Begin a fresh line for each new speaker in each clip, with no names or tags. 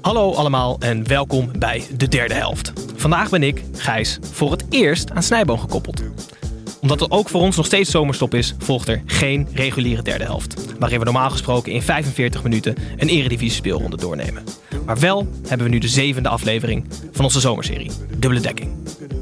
Hallo allemaal en welkom bij de derde helft. Vandaag ben ik, Gijs, voor het eerst aan Snijboom gekoppeld. Omdat er ook voor ons nog steeds zomerstop is, volgt er geen reguliere derde helft. Waarin we normaal gesproken in 45 minuten een eredivisie speelronde doornemen. Maar wel hebben we nu de zevende aflevering van onze zomerserie, Dubbele Dekking.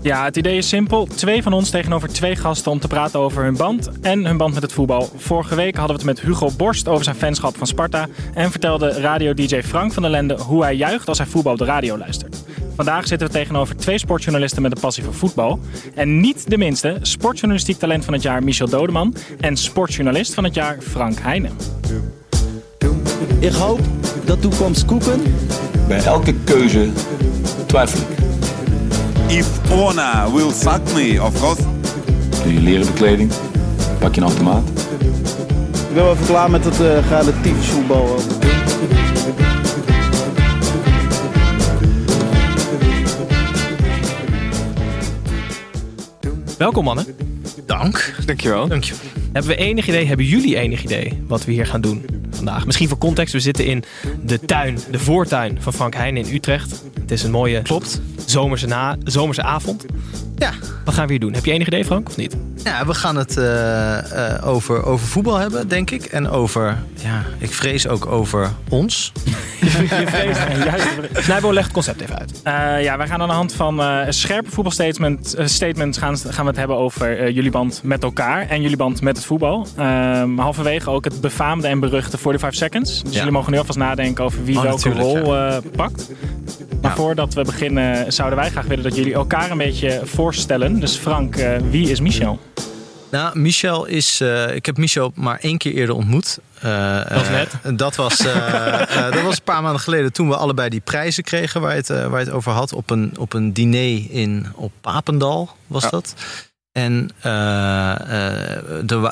Ja, het idee is simpel. Twee van ons tegenover twee gasten om te praten over hun band en hun band met het voetbal. Vorige week hadden we het met Hugo Borst over zijn fanschap van Sparta. En vertelde radio-dj Frank van der Lende hoe hij juicht als hij voetbal op de radio luistert. Vandaag zitten we tegenover twee sportjournalisten met een passie voor voetbal. En niet de minste, sportjournalistiek talent van het jaar Michel Dodeman en sportjournalist van het jaar Frank Heijnen.
Ik hoop dat toekomst koeken.
Bij elke keuze twijfel ik.
If Ona will fuck me, of course.
Doe je leren bekleding, pak je een automaat.
Ik ben wel even klaar met het uh, relatief voetbal.
Welkom mannen.
Dank. Dankjewel.
Dankjewel. Hebben we enig idee, hebben jullie enig idee wat we hier gaan doen vandaag? Misschien voor context, we zitten in de tuin, de voortuin van Frank Heijn in Utrecht. Het is een mooie
Klopt.
Zomerse, na, zomerse avond.
Ja.
Wat gaan we hier doen? Heb je enig idee Frank of niet?
Ja, we gaan het eh, eh, over, over voetbal hebben, denk ik. En over, ja, ik vrees ook over ons.
Je vreest juist. Snijbo legt het concept even uit.
Uh, ja, wij gaan aan de hand van uh, een scherpe voetbalstatement uh, statements gaan, gaan we het hebben over jullie band met elkaar en jullie band met het voetbal. Ehm, halverwege ook het befaamde en beruchte 45 seconds. Dus
Ja.
jullie mogen nu alvast nadenken over wie
Oh,
welke rol pakt. Maar
Ja.
voordat we beginnen zouden wij graag willen dat jullie elkaar een beetje voorstellen. Dus Frank, wie is Michel?
Nou, Michel is. eh, ik heb Michel maar één keer eerder ontmoet. Eh,
Dat was
eh,
net.
dat, was, eh, eh, dat was een paar maanden geleden toen we allebei die prijzen kregen waar je het, eh, waar je het over had. Op een, op een diner in, op Papendal was
Ja.
dat. En eh, eh,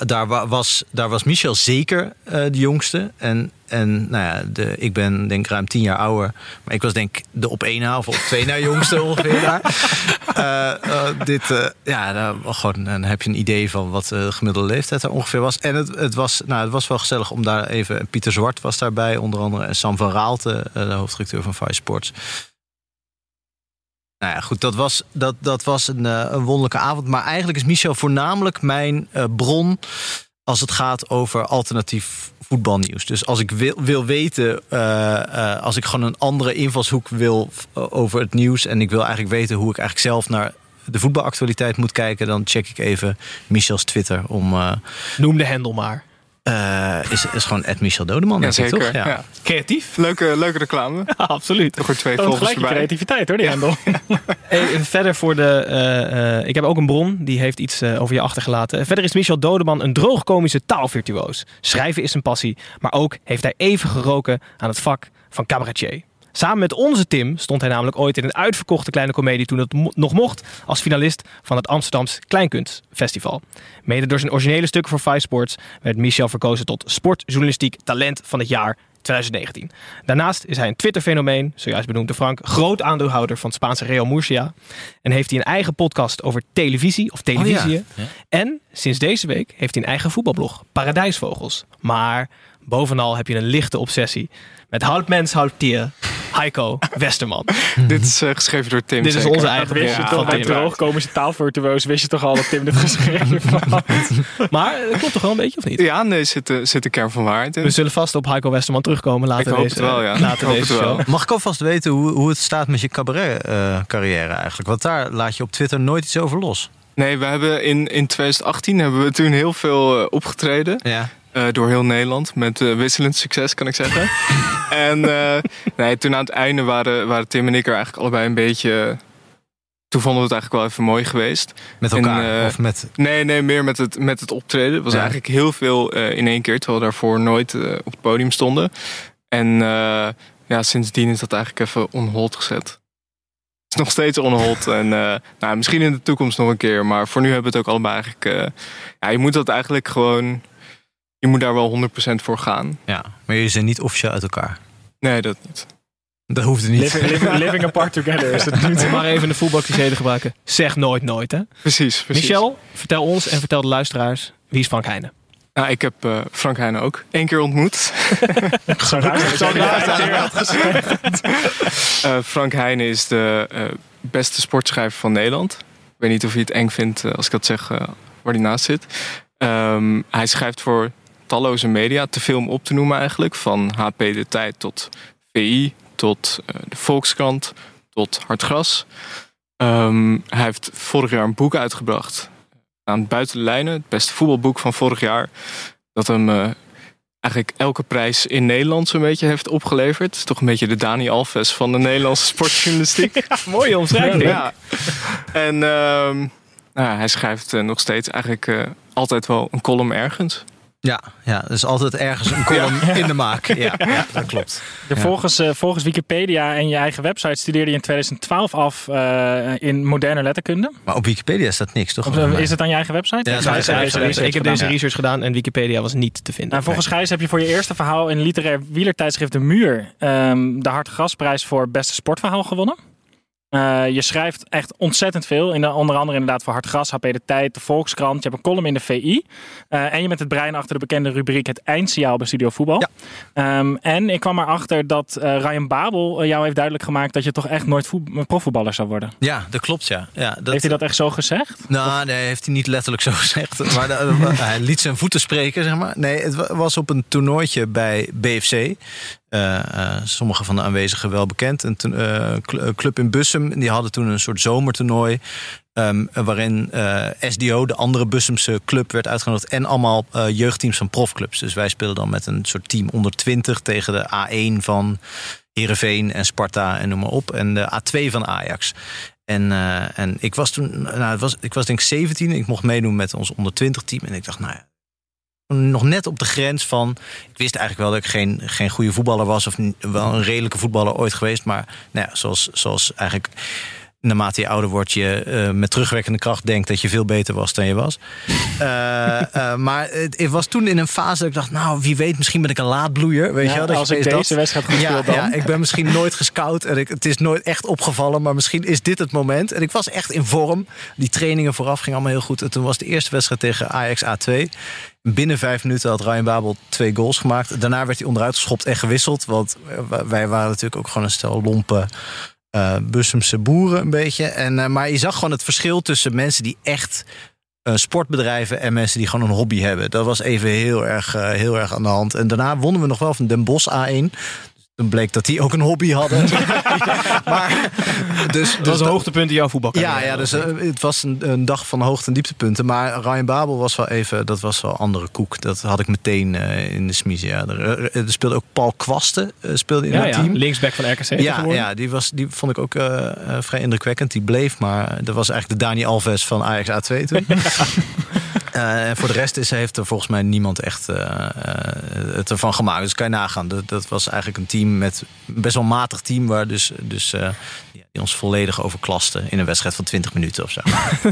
daar, wa- was, daar was Michel zeker eh, de jongste. En, en nou ja, de, ik ben denk ik ruim tien jaar ouder. Maar ik was denk ik de op één na of op twee na jongste ongeveer daar. Dit, ja, dan, gewoon, dan heb je een idee van wat de gemiddelde leeftijd er ongeveer was. En het, het, was, nou, het was wel gezellig om daar even... Pieter Zwart was daarbij, onder andere. En Sam van Raalte, de hoofddirecteur van Vice Sports. Nou ja, goed, dat was, dat, dat was een, eh, een wonderlijke avond. Maar eigenlijk is Michel voornamelijk mijn eh, bron... als het gaat over alternatief voetbalnieuws. Dus als ik wil, wil weten, eh, als ik gewoon een andere invalshoek wil over het nieuws... en ik wil eigenlijk weten hoe ik eigenlijk zelf naar de voetbalactualiteit moet kijken... dan check ik even Michels Twitter om...
Noem de hendel maar.
Eh, is, is gewoon Ed Michel Dodeman, denk ik,
Jazeker.
toch?
Ja.
Creatief?
Leuke, leuke reclame.
Ja, absoluut.
Toch weer twee
Toont
volgers erbij.
creativiteit hoor, die hendel.
Hey, verder voor de. eh, eh, ik heb ook een bron die heeft iets over je achtergelaten. Verder is Michel Dodeman een droogkomische taalvirtuoos. Schrijven is zijn passie, maar ook heeft hij even geroken aan het vak van cabaretier. Samen met onze Tim stond hij namelijk ooit in een uitverkochte kleine komedie toen het mo- nog mocht als finalist van het Amsterdams Kleinkunstfestival. Mede door zijn originele stukken voor Five Sports werd Michel verkozen tot sportjournalistiek talent van het jaar 2019. Daarnaast is hij een Twitter-fenomeen, zojuist benoemd door Frank, groot aandeelhouder van het Spaanse Real Murcia. En heeft hij een eigen podcast over televisie of televisie.
Oh ja. Ja.
En sinds deze week heeft hij een eigen voetbalblog, Paradijsvogels. Maar bovenal heb je een lichte obsessie met half mens, half dier, Heiko Westerman.
Dit is eh, geschreven door Tim.
Dit is onze eigen
Wist je
Ja,
toch,
van
bij
Tim.
droogkomische taalvirtuoos wist je toch al dat Tim dit geschreven had?
Maar het klopt toch wel een beetje of niet?
Ja, nee, zit, de- zit de kern van waarheid in.
We zullen vast op Heiko Westerman terugkomen later
Ik hoop
deze,
het wel, ja.
later
Ik hoop
deze
het wel.
show.
Mag ik alvast weten hoe, hoe het staat met je cabaret-carrière eigenlijk? Want daar laat je op Twitter nooit iets over los.
Nee, we hebben in, in 2018 hebben we toen heel veel eh, opgetreden.
Ja.
Eh, door heel Nederland. Met eh, wisselend succes, kan ik zeggen. en eh, nee, toen aan het einde waren, waren Tim en ik er eigenlijk allebei een beetje toen vonden we het eigenlijk wel even mooi geweest.
Met
En,
elkaar?
eh,
of met...
Nee, nee, meer met het, met het optreden. Het was
Ja.
eigenlijk heel veel in één keer, terwijl we daarvoor nooit op het podium stonden. En ja, sindsdien is dat eigenlijk even on hold gezet. Het is nog steeds on hold. en nou, misschien in de toekomst nog een keer. Maar voor nu hebben we het ook allebei eigenlijk... ja, je moet dat eigenlijk gewoon... Je moet daar wel 100% voor gaan.
Ja, maar jullie zijn niet officieel uit elkaar.
Nee, dat niet.
Dat hoefde niet.
Living, living, living apart together is het nu.
Om maar even de voetbalcliché te gebruiken. Zeg nooit nooit, hè?
Precies, precies.
Michel, vertel ons en vertel de luisteraars. Wie is Frank Heijnen?
Nou, ik heb eh, Frank Heijnen ook één keer ontmoet.
Zo raar, zo raar.
Eh, Frank Heijnen is de eh, beste sportschrijver van Nederland. Ik weet niet of je het eng vindt als ik dat zeg waar hij naast zit. Ehm, hij schrijft voor talloze media, te veel om op te noemen eigenlijk. Van HP De Tijd tot VI, tot eh, de Volkskrant, tot Hartgras. Ehm, hij heeft vorig jaar een boek uitgebracht. Aan Buiten de Lijnen, het beste voetbalboek van vorig jaar. Dat hem eh, eigenlijk elke prijs in Nederland zo'n beetje heeft opgeleverd. Is toch een beetje de Dani Alves van de Nederlandse sportjournalistiek.
Mooie omschrijving.
ja. En ehm, nou, hij schrijft eh, nog steeds eigenlijk altijd wel een column ergens.
Ja, ja, er is altijd ergens een column in de maak. Ja, ja dat klopt.
Ja, volgens, eh, volgens Wikipedia en je eigen website studeerde je in 2012 af eh, in moderne letterkunde.
Maar op Wikipedia staat niks, toch?
Of, eh, is het aan je eigen website?
Ja, eigen
research
ik heb deze research gedaan en Wikipedia was niet te vinden.
Nou, volgens Gijs heb je voor je eerste verhaal in literair wielertijdschrift De Muur ehm, de Hartgrasprijs voor beste sportverhaal gewonnen. Eh, je schrijft echt ontzettend veel. In de, onder andere inderdaad voor Hartgras, HP De Tijd, de Volkskrant. Je hebt een column in de VI. Eh, en je bent het brein achter de bekende rubriek Het Eindsignaal bij Studio Voetbal. Ehm, en ik kwam erachter dat eh, Ryan Babel jou heeft duidelijk gemaakt... dat je toch echt nooit voet- profvoetballer zou worden.
Ja, dat klopt, ja. ja dat,
heeft hij dat echt zo gezegd?
Nou, nee, heeft hij niet letterlijk zo gezegd. Maar hij liet zijn voeten spreken, zeg maar. Nee, het wa- was op een toernooitje bij BFC. Eh, eh, sommige van de aanwezigen wel bekend. Een eh, cl- club in Bussum. Die hadden toen een soort zomertoernooi. ehm, waarin SDO, de andere Bussumse club, werd uitgenodigd. En allemaal jeugdteams van profclubs. Dus wij speelden dan met een soort team onder 20 tegen de A1 van Heerenveen en Sparta en noem maar op. En de A2 van Ajax. En, en ik was toen, nou, het was, ik was denk ik 17. Ik mocht meedoen met ons onder 20 team. En ik dacht, nou ja, nog net op de grens van. Ik wist eigenlijk wel dat ik geen, geen goede voetballer was. Of wel een redelijke voetballer ooit geweest. Maar nou ja, zoals, zoals eigenlijk naarmate je ouder wordt, je eh, met terugwerkende kracht denkt dat je veel beter was dan je was. Eh, eh, maar het, ik was toen in een fase dat ik dacht, nou wie weet, misschien ben ik een laadbloeier. Weet
Ja,
je wel, dat
als
je
ik deze wedstrijd goed
ja,
dan.
Ja, ik ben misschien nooit gescout en ik, het is nooit echt opgevallen, maar misschien is dit het moment. En ik was echt in vorm. Die trainingen vooraf gingen allemaal heel goed. En toen was de eerste wedstrijd tegen Ajax A2. Binnen vijf minuten had Ryan Babel twee goals gemaakt. Daarna werd hij onderuit geschopt en gewisseld. Want wij waren natuurlijk ook gewoon een stel lompe eh Bussumse boeren een beetje. En, eh, maar je zag gewoon het verschil tussen mensen die echt eh, sportbedrijven en mensen die gewoon een hobby hebben. Dat was even heel erg, heel erg aan de hand. En daarna wonnen we nog wel van Den Bosch A1. Toen bleek dat die ook een hobby hadden. maar, dus,
dat was een hoogtepunt in jouw voetbalcarrière.
ja, ja, dus eh, het was een, een dag van hoogte- en dieptepunten. Maar Ryan Babel was wel even, dat was wel andere koek. Dat had ik meteen eh, in de smies. Ja. Er, er- speelde ook Paul Kwasten eh, speelde in
Ja,
het
ja,
team.
linksback van RKC
Ja, ja die, was, die vond ik ook vrij indrukwekkend. Die bleef, maar dat was eigenlijk de Dani Alves van Ajax A2 toen. En voor de rest is, heeft er volgens mij niemand echt het ervan gemaakt. Dus kan je nagaan. Dat, dat was eigenlijk een team met een best wel matig team. Waar dus, dus die ons volledig overklaste in een wedstrijd van 20 minuten of zo.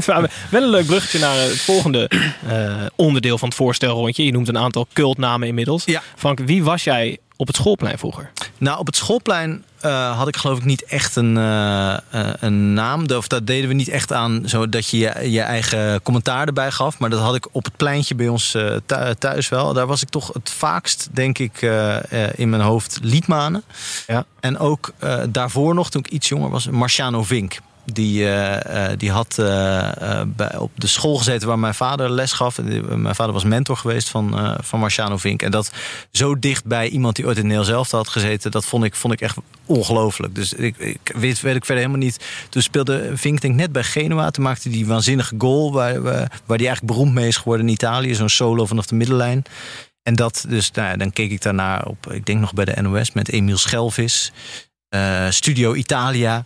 Wel een leuk bruggetje naar het volgende eh, onderdeel van het voorstelrondje. Je noemt een aantal cultnamen inmiddels.
Ja.
Frank, wie was jij op het schoolplein vroeger?
Nou, op het schoolplein eh, had ik geloof ik niet echt een, eh, eh, een naam. Of dat deden we niet echt aan, zodat je, je je eigen commentaar erbij gaf. Maar dat had ik op het pleintje bij ons thu- thuis wel. Daar was ik toch het vaakst, denk ik, in mijn hoofd liedmanen.
Ja.
En ook daarvoor nog, toen ik iets jonger was, Marciano Vink. Die, eh, eh, die had eh, bij, op de school gezeten waar mijn vader les gaf. Die- Mijn vader was mentor geweest van, van Marciano Vink. En dat zo dicht bij iemand die ooit in Nederland zelf had gezeten, dat vond ik, vond ik echt ongelooflijk. Dus ik, ik weet, weet ik verder helemaal niet. Toen speelde Vink denk net bij Genua. Toen maakte die waanzinnige goal waar, waar, hij eigenlijk beroemd mee is geworden in Italië. Zo'n solo vanaf de middenlijn. En dat, dus nou, dan keek ik daarna op, ik denk nog bij de NOS met Emiel Schelvis. Studio Italia.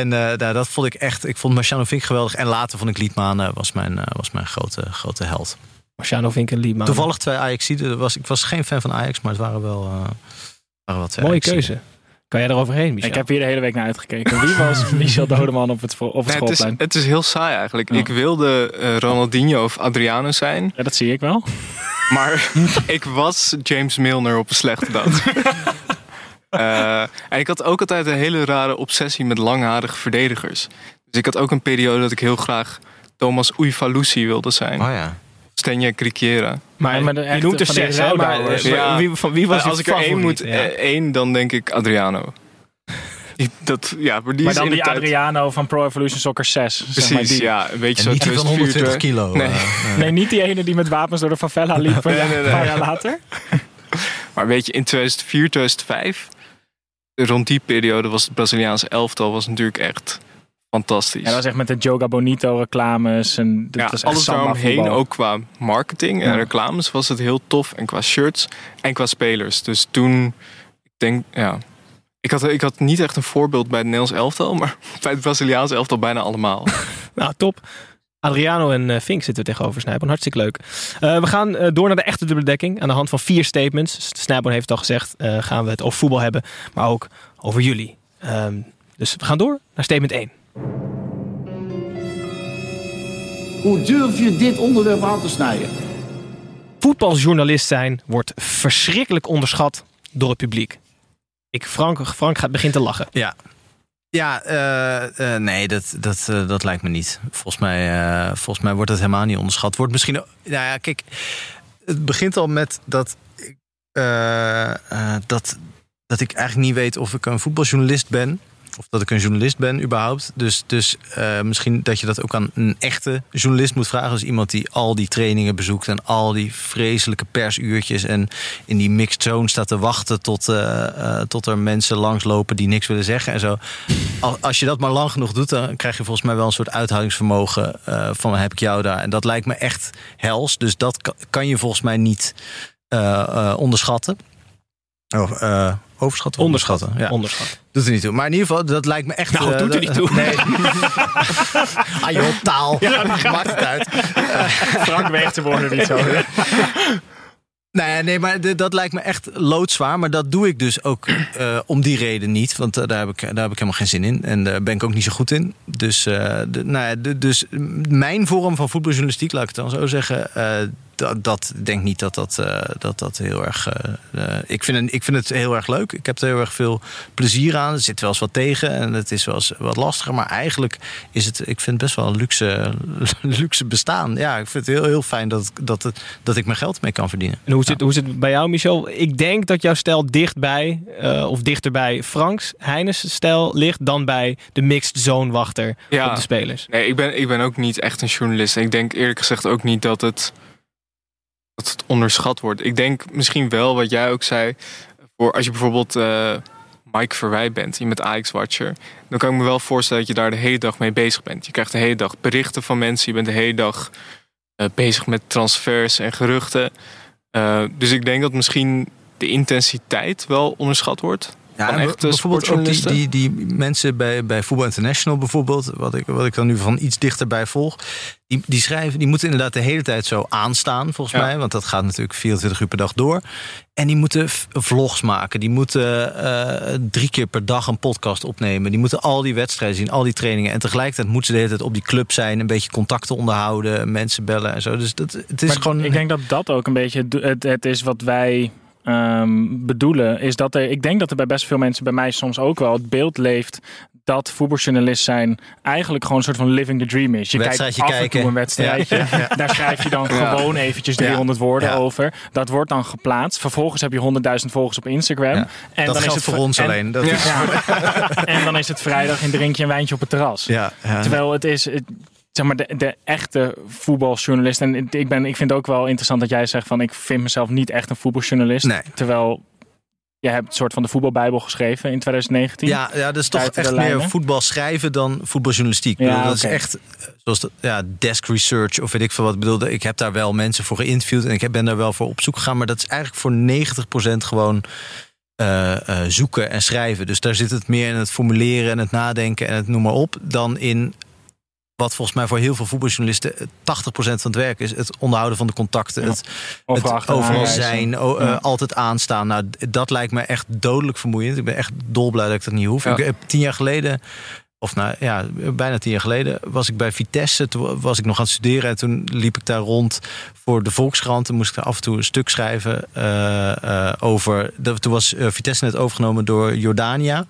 En eh, nou, dat vond ik echt. Ik vond Marciano Vink geweldig. En later vond ik Liedman eh, was mijn, eh, was mijn grote, grote held.
Marciano Vink en Liedman.
Toevallig twee ajax was Ik was geen fan van Ajax, maar het waren wel, uh, waren wel twee
Mooie keuze. Kan jij eroverheen, Michel?
Ik heb hier de hele week naar uitgekeken. Wie was Michel Dodeman op het, op het
Nee, het, is,
schoolplein?
het is heel saai eigenlijk.
Ja.
Ik wilde eh, Ronaldinho of Adriano zijn.
Ja, dat zie ik wel.
Maar ik was James Milner op een slechte dag. Eh, en ik had ook altijd een hele rare obsessie met langharige verdedigers. Dus ik had ook een periode dat ik heel graag Thomas Uifalusi wilde zijn.
Oh ja.
Stenja Krikiera.
maar,
maar
je noemt er zes, hè, maar,
rouwdouwers.
Ja.
wie, van wie was
als ik er één moet?
Ja.
eh, één, dan denk ik Adriano. Dat, ja, maar die
Maar dan die
tijd-
Adriano van Pro Evolution Soccer 6. zeg
Precies,
maar die.
ja. Een beetje
En
zo
niet die van
2004,
120 kilo.
Nee.
eh, nee.
Nee, niet die ene die met wapens door de favela liep een
Nee,
jaar-
nee, nee.
een paar jaar later.
Maar weet je, in 2004, 2005, rond die periode was het Braziliaanse elftal was natuurlijk echt fantastisch.
Ja, dat was echt met de Joga Bonito reclames. En dat
Ja,
was
alles daaromheen, ook qua marketing en
Ja.
reclames, was het heel tof. En qua shirts en qua spelers. Dus toen, ik denk, ja. Ik had, ik had niet echt een voorbeeld bij het Nederlands elftal, maar bij het Braziliaanse elftal bijna allemaal.
Nou, top. Adriano en eh, Fink zitten we tegenover Snijboon. Hartstikke leuk. Eh, we gaan eh, door naar de echte dubbeldekking. Aan de hand van vier statements. Snijboon heeft het al gezegd. eh, gaan we het over voetbal hebben. Maar ook over jullie. Ehm, dus we gaan door naar statement 1.
Hoe durf je dit onderwerp aan te snijden?
Voetbaljournalist zijn wordt verschrikkelijk onderschat door het publiek. Ik, Frank, Frank gaat begint te lachen.
Ja. Ja, eh, eh, nee, dat, dat, eh, dat lijkt me niet. Volgens mij, volgens mij wordt het helemaal niet onderschat. Wordt misschien. Nou ja, kijk, het begint al met dat, dat, dat ik eigenlijk niet weet of ik een voetbaljournalist ben. Of dat ik een journalist ben, überhaupt. Dus, dus eh, misschien dat je dat ook aan een echte journalist moet vragen. Dus iemand die al die trainingen bezoekt en al die vreselijke persuurtjes. En in die mixed zone staat te wachten tot, eh, eh, tot er mensen langslopen die niks willen zeggen en zo. Al- Als je dat maar lang genoeg doet, dan krijg je volgens mij wel een soort uithoudingsvermogen van heb ik jou daar. En dat lijkt me echt hels. Dus dat ka- kan je volgens mij niet onderschatten. Of, overschatten?
Onderschatten.
Ja.
Onderschat.
Doet er niet toe. Maar in ieder geval, dat lijkt me echt...
Nou,
eh,
doet er niet toe.
Nee. ah joh, taal. Maakt het uit.
Frank weegt de woorden niet zo.
Nee, nee, maar dat lijkt me echt loodzwaar. Maar dat doe ik dus ook eh, om die reden niet. Want eh, daar, heb ik, daar heb ik helemaal geen zin in. En daar ben ik ook niet zo goed in. Dus, eh, de, nou ja, de- dus mijn vorm van voetbaljournalistiek, laat ik het dan zo zeggen... dat, dat ik denk niet dat dat, eh, dat, dat heel erg... eh, eh, ik, vind, het- ik vind het heel erg leuk. Ik heb er heel erg veel plezier aan. Er zit wel eens wat tegen en het is wel eens wat lastiger. Maar eigenlijk is het, ik vind het best wel een luxe, luxe bestaan. Ja, ik vind het heel, heel fijn dat, dat, het- dat ik mijn geld mee kan verdienen.
En hoe zit, hoe zit het bij jou, Michel? Ik denk dat jouw stijl dichtbij, eh of dichter bij Franks Heines stijl ligt dan bij de mixed zone wachter
Ja.
op de spelers.
Nee, ik ben, ik ben ook niet echt een journalist. Ik denk eerlijk gezegd ook niet dat het, dat het onderschat wordt. Ik denk misschien wel wat jij ook zei. Voor als je bijvoorbeeld eh, Mike Verwij bent, met Ajax-watcher. Dan kan ik me wel voorstellen dat je daar de hele dag mee bezig bent. Je krijgt de hele dag berichten van mensen. Je bent de hele dag eh, bezig met transfers en geruchten. Eh, dus ik denk dat misschien de intensiteit wel onderschat wordt.
Ja, en
echte
bijvoorbeeld ook die, die, die mensen bij, bij Voetbal International bijvoorbeeld, wat ik, wat ik dan nu van iets dichterbij volg, die, die schrijven, die moeten inderdaad de hele tijd zo aanstaan, volgens
Ja.
mij, want dat gaat natuurlijk 24 uur per dag door. En die moeten vlogs maken, die moeten eh, drie keer per dag een podcast opnemen, die moeten al die wedstrijden zien, al die trainingen. En tegelijkertijd moeten ze de hele tijd op die club zijn, een beetje contacten onderhouden, mensen bellen en zo. Dus dat, het is
Maar
gewoon.
Ik denk dat dat ook een beetje het, het is wat wij ehm, bedoelen. Is dat er, ik denk dat er bij best veel mensen, bij mij soms ook wel, het beeld leeft dat voetbaljournalist zijn eigenlijk gewoon een soort van living the dream is. Je kijkt af en toe een wedstrijdje.
Ja, ja.
Daar schrijf je dan
Ja.
gewoon eventjes 300 woorden over. Dat wordt dan geplaatst. Vervolgens heb je 100.000 volgers op Instagram. En
dat
dan is het
voor ons
en-
alleen. Dat is,
en dan is het vrijdag en drink je een wijntje op het terras. Terwijl het is, het- zeg maar, de, de echte voetbaljournalist. En ik, ben, ik vind het ook wel interessant dat jij zegt van ik vind mezelf niet echt een voetbaljournalist.
Nee.
Terwijl jij hebt een soort van de voetbalbijbel geschreven in 2019.
Ja, ja, dat is toch echt meer voetbal schrijven dan voetbaljournalistiek. Ik
Ja,
bedoel, dat is echt, zoals dat, ja, desk research of weet ik veel wat. Ik bedoel, ik heb daar wel mensen voor geïnterviewd en ik ben daar wel voor op zoek gegaan. Maar dat is eigenlijk voor 90% gewoon eh, eh, zoeken en schrijven. Dus daar zit het meer in het formuleren en het nadenken en het noem maar op, dan in wat volgens mij voor heel veel voetbaljournalisten 80% van het werk is. Het onderhouden van de contacten. Het,
Overal
het overal zijn. o- eh, altijd aanstaan. Nou, dat lijkt me echt dodelijk vermoeiend. Ik ben echt dolblij dat ik dat niet hoef.
Ja.
Ik heb tien jaar geleden... Of nou ja, bijna tien jaar geleden was ik bij Vitesse. Toen was ik nog aan het studeren. En toen liep ik daar rond voor de Volkskrant. Toen moest ik daar af en toe een stuk schrijven eh, eh, over... dat- Toen was eh, Vitesse net overgenomen door Jordania.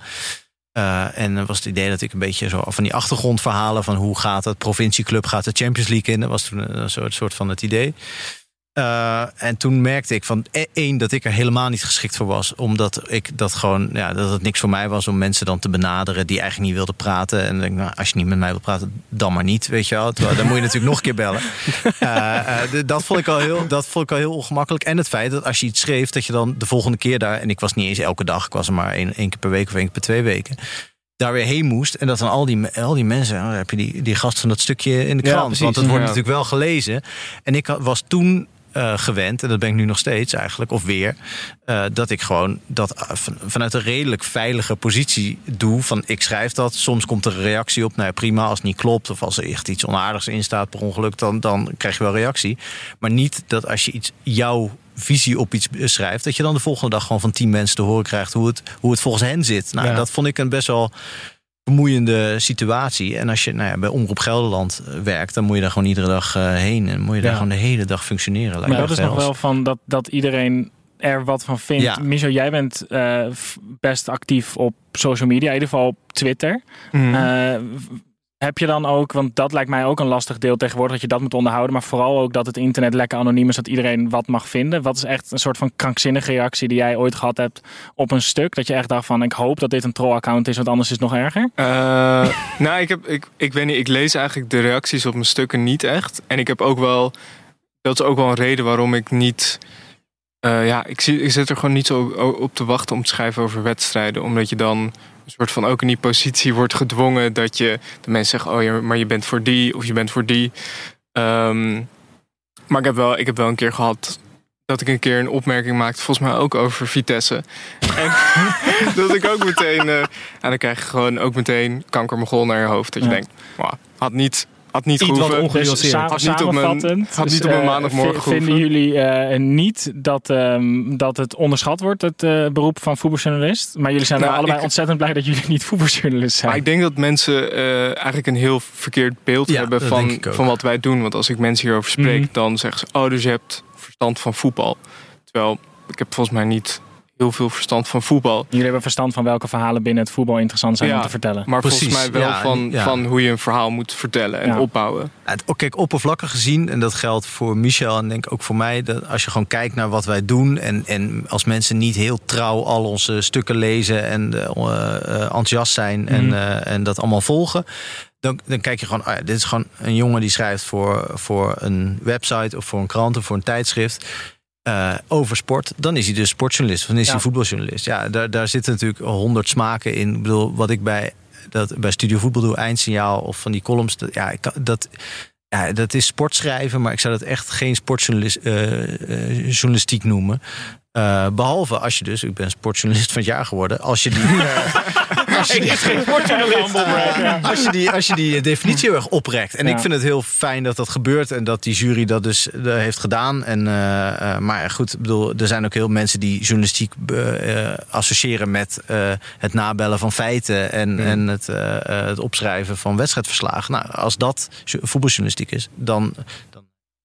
Eh, en dan was het idee dat ik een beetje zo van die achtergrondverhalen van hoe gaat het, provincieclub gaat de Champions League in. Dat was toen een soort, soort van het idee. Eh, en toen merkte ik van e- één dat ik er helemaal niet geschikt voor was, omdat ik dat gewoon ja, dat het niks voor mij was om mensen dan te benaderen die eigenlijk niet wilden praten. En denk nou, als je niet met mij wilt praten, dan maar niet, weet je wel. Terwijl, dan moet je natuurlijk nog een keer bellen. Eh, eh, dat vond ik al heel, dat vond ik al heel ongemakkelijk. En het feit dat als je iets schreef, dat je dan de volgende keer daar en ik was niet eens elke dag, ik was er maar één, één keer per week of één keer per twee weken daar weer heen moest. En dat dan al die, al die mensen, oh, dan heb je die, die gast van dat stukje in de
Ja,
krant.
precies.
want het wordt
Ja.
natuurlijk wel gelezen. En ik was toen eh, gewend, en dat ben ik nu nog steeds eigenlijk, of weer, eh, dat ik gewoon dat eh, van- vanuit een redelijk veilige positie doe. Van ik schrijf dat, soms komt er een reactie op. Nou ja, prima, als het niet klopt of als er echt iets onaardigs in staat per ongeluk, dan, dan krijg je wel reactie. Maar niet dat als je iets, jouw visie op iets schrijft, dat je dan de volgende dag gewoon van tien mensen te horen krijgt hoe het, hoe het volgens hen zit. Nou,
Ja.
dat vond ik een best wel vermoeiende situatie. En als je nou ja, bij Omroep Gelderland eh, werkt, dan moet je daar gewoon iedere dag eh, heen. En moet je daar
Ja.
gewoon de hele dag functioneren. Lijkt
Maar
me
dat is nog wel van dat, dat iedereen er wat van vindt.
Ja.
Michel, jij bent eh, best actief op social media, in ieder geval op Twitter.
Mhm.
Eh, heb je dan ook, want dat lijkt mij ook een lastig deel tegenwoordig, dat je dat moet onderhouden, maar vooral ook dat het internet lekker anoniem is, dat iedereen wat mag vinden. Wat is echt een soort van krankzinnige reactie die jij ooit gehad hebt op een stuk? Dat je echt dacht van, ik hoop dat dit een troll-account is, want anders is het nog erger?
Eh, nou, ik, heb, ik, ik weet niet, ik lees eigenlijk de reacties op mijn stukken niet echt. En ik heb ook wel, dat is ook wel een reden waarom ik niet, eh, ja, ik, zie, ik zit er gewoon niet zo op te wachten om te schrijven over wedstrijden. Omdat je dan een soort van ook in die positie wordt gedwongen dat je, de mensen zeggen, oh ja, maar je bent voor die of je bent voor die. Ehm, maar ik heb, wel, ik heb wel een keer gehad dat ik een keer een opmerking maakte, volgens mij ook over Vitesse. En dat ik ook meteen, eh, en dan krijg je gewoon ook meteen kankermogol naar je hoofd. Dat je
Ja.
denkt, "Wauw, had niet, had niet
Iets wat
gehoeven.
ongenuanceerd.
Dus
Had niet op mijn- had niet
dus,
op mijn
eh,
maandagmorgen
vi- Vinden
gehoeven.
jullie eh, niet dat, ehm, dat het onderschat wordt, het eh, beroep van voetbaljournalist? Maar jullie zijn wel
Nou,
allebei
ik-
ontzettend blij dat jullie niet voetbaljournalist zijn.
Maar ik denk dat mensen eh, eigenlijk een heel verkeerd beeld
Ja,
hebben van, van wat wij doen. Want als ik mensen hierover spreek,
Mhm.
dan zeggen ze: Oh, dus je hebt verstand van voetbal. Terwijl ik heb volgens mij niet heel veel verstand van voetbal.
Jullie hebben verstand van welke verhalen binnen het voetbal interessant zijn
Ja,
om te vertellen.
Maar
Precies,
volgens mij wel
ja,
van,
ja.
van hoe je een verhaal moet vertellen en
Ja.
opbouwen.
Oh, kijk, oppervlakkig gezien, en dat geldt voor Michel en denk ik ook voor mij, dat als je gewoon kijkt naar wat wij doen en, en als mensen niet heel trouw al onze stukken lezen en eh, eh, enthousiast zijn en,
Mhm.
eh, en dat allemaal volgen, dan, dan kijk je gewoon, ah ja, dit is gewoon een jongen die schrijft voor, voor een website of voor een krant of voor een tijdschrift. Eh, over sport, dan is hij dus sportjournalist of dan is
Ja.
hij voetbaljournalist. Ja, daar, daar zitten natuurlijk honderd smaken in. Ik bedoel, wat ik bij, dat, bij Studio Voetbal doe, eindsignaal of van die columns, dat, ja, ik dat, ja, dat is sportschrijven, maar ik zou dat echt geen sportjournalistiek noemen. Eh, behalve als je dus, ik ben sportjournalist van het jaar geworden, als je die, eh, als je die, als je die, als je die definitie heel erg oprekt. En ik vind het heel fijn dat dat gebeurt en dat die jury dat dus eh, heeft gedaan. En, eh, eh, maar goed, ik bedoel, er zijn ook heel mensen die journalistiek eh, eh, associëren met eh, het nabellen van feiten en, en het, eh, eh, het opschrijven van wedstrijdverslagen. Nou, als dat jo- voetbaljournalistiek is, dan,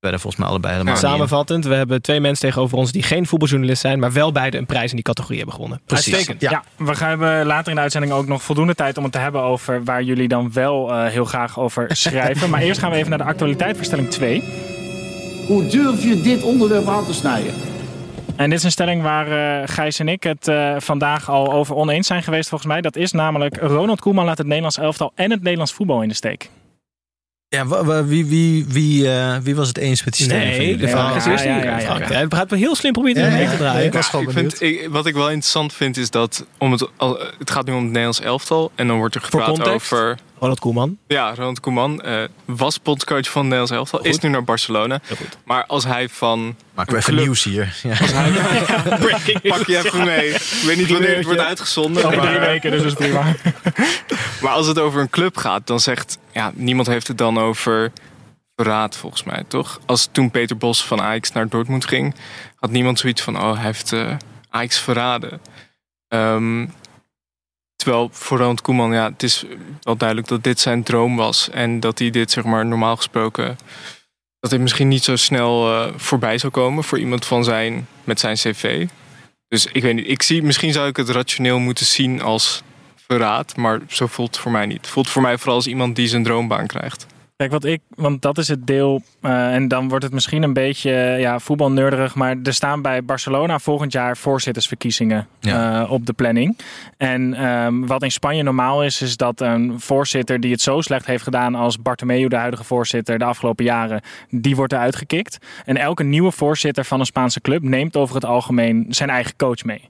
dan zijn we er volgens mij allebei helemaal.
Samenvattend, we hebben twee mensen tegenover ons die geen voetbaljournalist zijn, maar wel beide een prijs in die categorie hebben gewonnen.
Precies.
Uitstekend.
Ja.
Ja, we gaan hebben later in de uitzending ook nog voldoende tijd om het te hebben over waar jullie dan wel eh, heel graag over schrijven. maar eerst gaan we even naar de actualiteit voor stelling 2.
Hoe durf je dit onderwerp aan te snijden?
En dit is een stelling waar eh, Gijs en ik het eh, vandaag al over oneens zijn geweest volgens mij. Dat is namelijk Ronald Koeman laat het Nederlands elftal en het Nederlands voetbal in de steek.
Ja, wie, wie, wie, eh, wie was het eens met die stelling? van
Nee, de vraag is eerst
ja.
Hij gaat wel heel slim proberen
Ja,
mee te draaien.
ik was gewoon
ik
benieuwd.
vind, ik, wat ik wel interessant vind is dat om het, al- het gaat nu om het Nederlands elftal en dan wordt er gepraat over
Ronald Koeman.
Ja, Ronald Koeman eh, was bondscoach van Nederlands elftal. Is nu naar Barcelona. Maar als hij van...
Maken we even
club-
nieuws hier. Ja.
Als hij, pak je even mee. Ik weet niet wanneer het wordt uitgezonden.
Over drie weken, dus dat is prima.
maar als het over een club gaat, dan zegt... Ja, niemand heeft het dan over verraad, volgens mij, toch? Als toen Peter Bos van Ajax naar Dortmund ging... had niemand zoiets van, oh, hij heeft eh, Ajax verraden. Ehm, terwijl voor Ronald Koeman, ja, het is wel duidelijk dat dit zijn droom was. En dat hij dit, zeg maar, normaal gesproken... dat dit misschien niet zo snel eh, voorbij zou komen voor iemand van zijn, met zijn cv. Dus ik weet niet, ik zie, misschien zou ik het rationeel moeten zien als verraad, maar zo voelt het voor mij niet. Voelt voor mij vooral als iemand die zijn droombaan krijgt.
Kijk, wat ik, want dat is het deel, eh, en dan wordt het misschien een beetje ja, voetbalneurderig, maar er staan bij Barcelona volgend jaar voorzittersverkiezingen
Ja.
eh, op de planning. En ehm, wat in Spanje normaal is, is dat een voorzitter die het zo slecht heeft gedaan als Bartomeu, de huidige voorzitter, de afgelopen jaren, die wordt eruit gekikt. En elke nieuwe voorzitter van een Spaanse club neemt over het algemeen zijn eigen coach mee.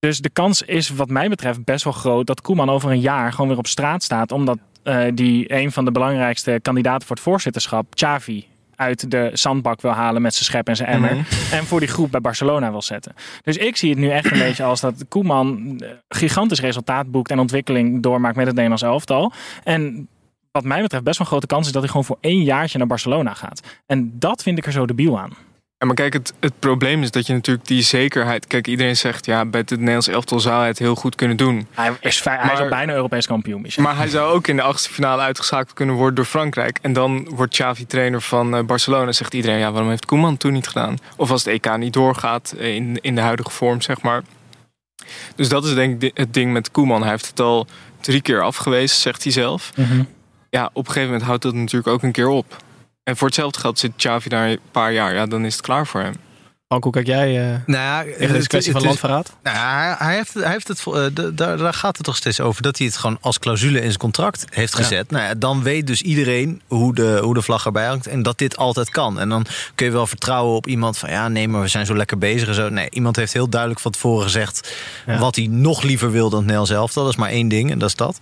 Dus de kans is wat mij betreft best wel groot dat Koeman over een jaar gewoon weer op straat staat. Omdat eh, die een van de belangrijkste kandidaten voor het voorzitterschap, Xavi, uit de zandbak wil halen met zijn schep en zijn emmer. En voor die groep bij Barcelona wil zetten. Dus ik zie het nu echt een beetje als dat Koeman eh, gigantisch resultaat boekt en ontwikkeling doormaakt met het Nederlands elftal. En wat mij betreft best wel een grote kans is dat hij gewoon voor één jaartje naar Barcelona gaat. En dat vind ik er zo debiel aan.
Ja, maar kijk, het, het probleem is dat je natuurlijk die zekerheid... Kijk, iedereen zegt, ja, bij het Nederlands elftal zou hij het heel goed kunnen doen.
Hij is, hij is al bijna Europees kampioen, Michel.
Maar hij zou ook in de achtste finale uitgeschakeld kunnen worden door Frankrijk. En dan wordt Xavi trainer van eh, Barcelona. Zegt iedereen, ja, waarom heeft Koeman toen niet gedaan? Of als het EK niet doorgaat eh, in, in de huidige vorm, zeg maar. Dus dat is denk ik het ding met Koeman. Hij heeft het al drie keer afgewezen, zegt hij zelf.
Mhm.
Ja, op een gegeven moment houdt dat natuurlijk ook een keer op. En voor hetzelfde geld zit Xavi daar een paar jaar. Ja, dan is het klaar voor hem.
Frank, hoe kijk jij eh
Nou ja,
tegen deze
het-
kwestie van landverraad?
Nou, hij, hij heeft, hij heeft het, eh, daar, daar gaat het toch steeds over. Dat hij het gewoon als clausule in zijn contract heeft gezet. Nou ja, dan weet dus iedereen hoe de, hoe de vlag erbij hangt. En dat dit altijd kan. En dan kun je wel vertrouwen op iemand van... ja, nee, maar we zijn zo lekker bezig en zo. Nee, iemand heeft heel duidelijk van tevoren gezegd...
Ja.
wat hij nog liever wil dan het Nederlands elftal. Dat is maar één ding en dat is dat.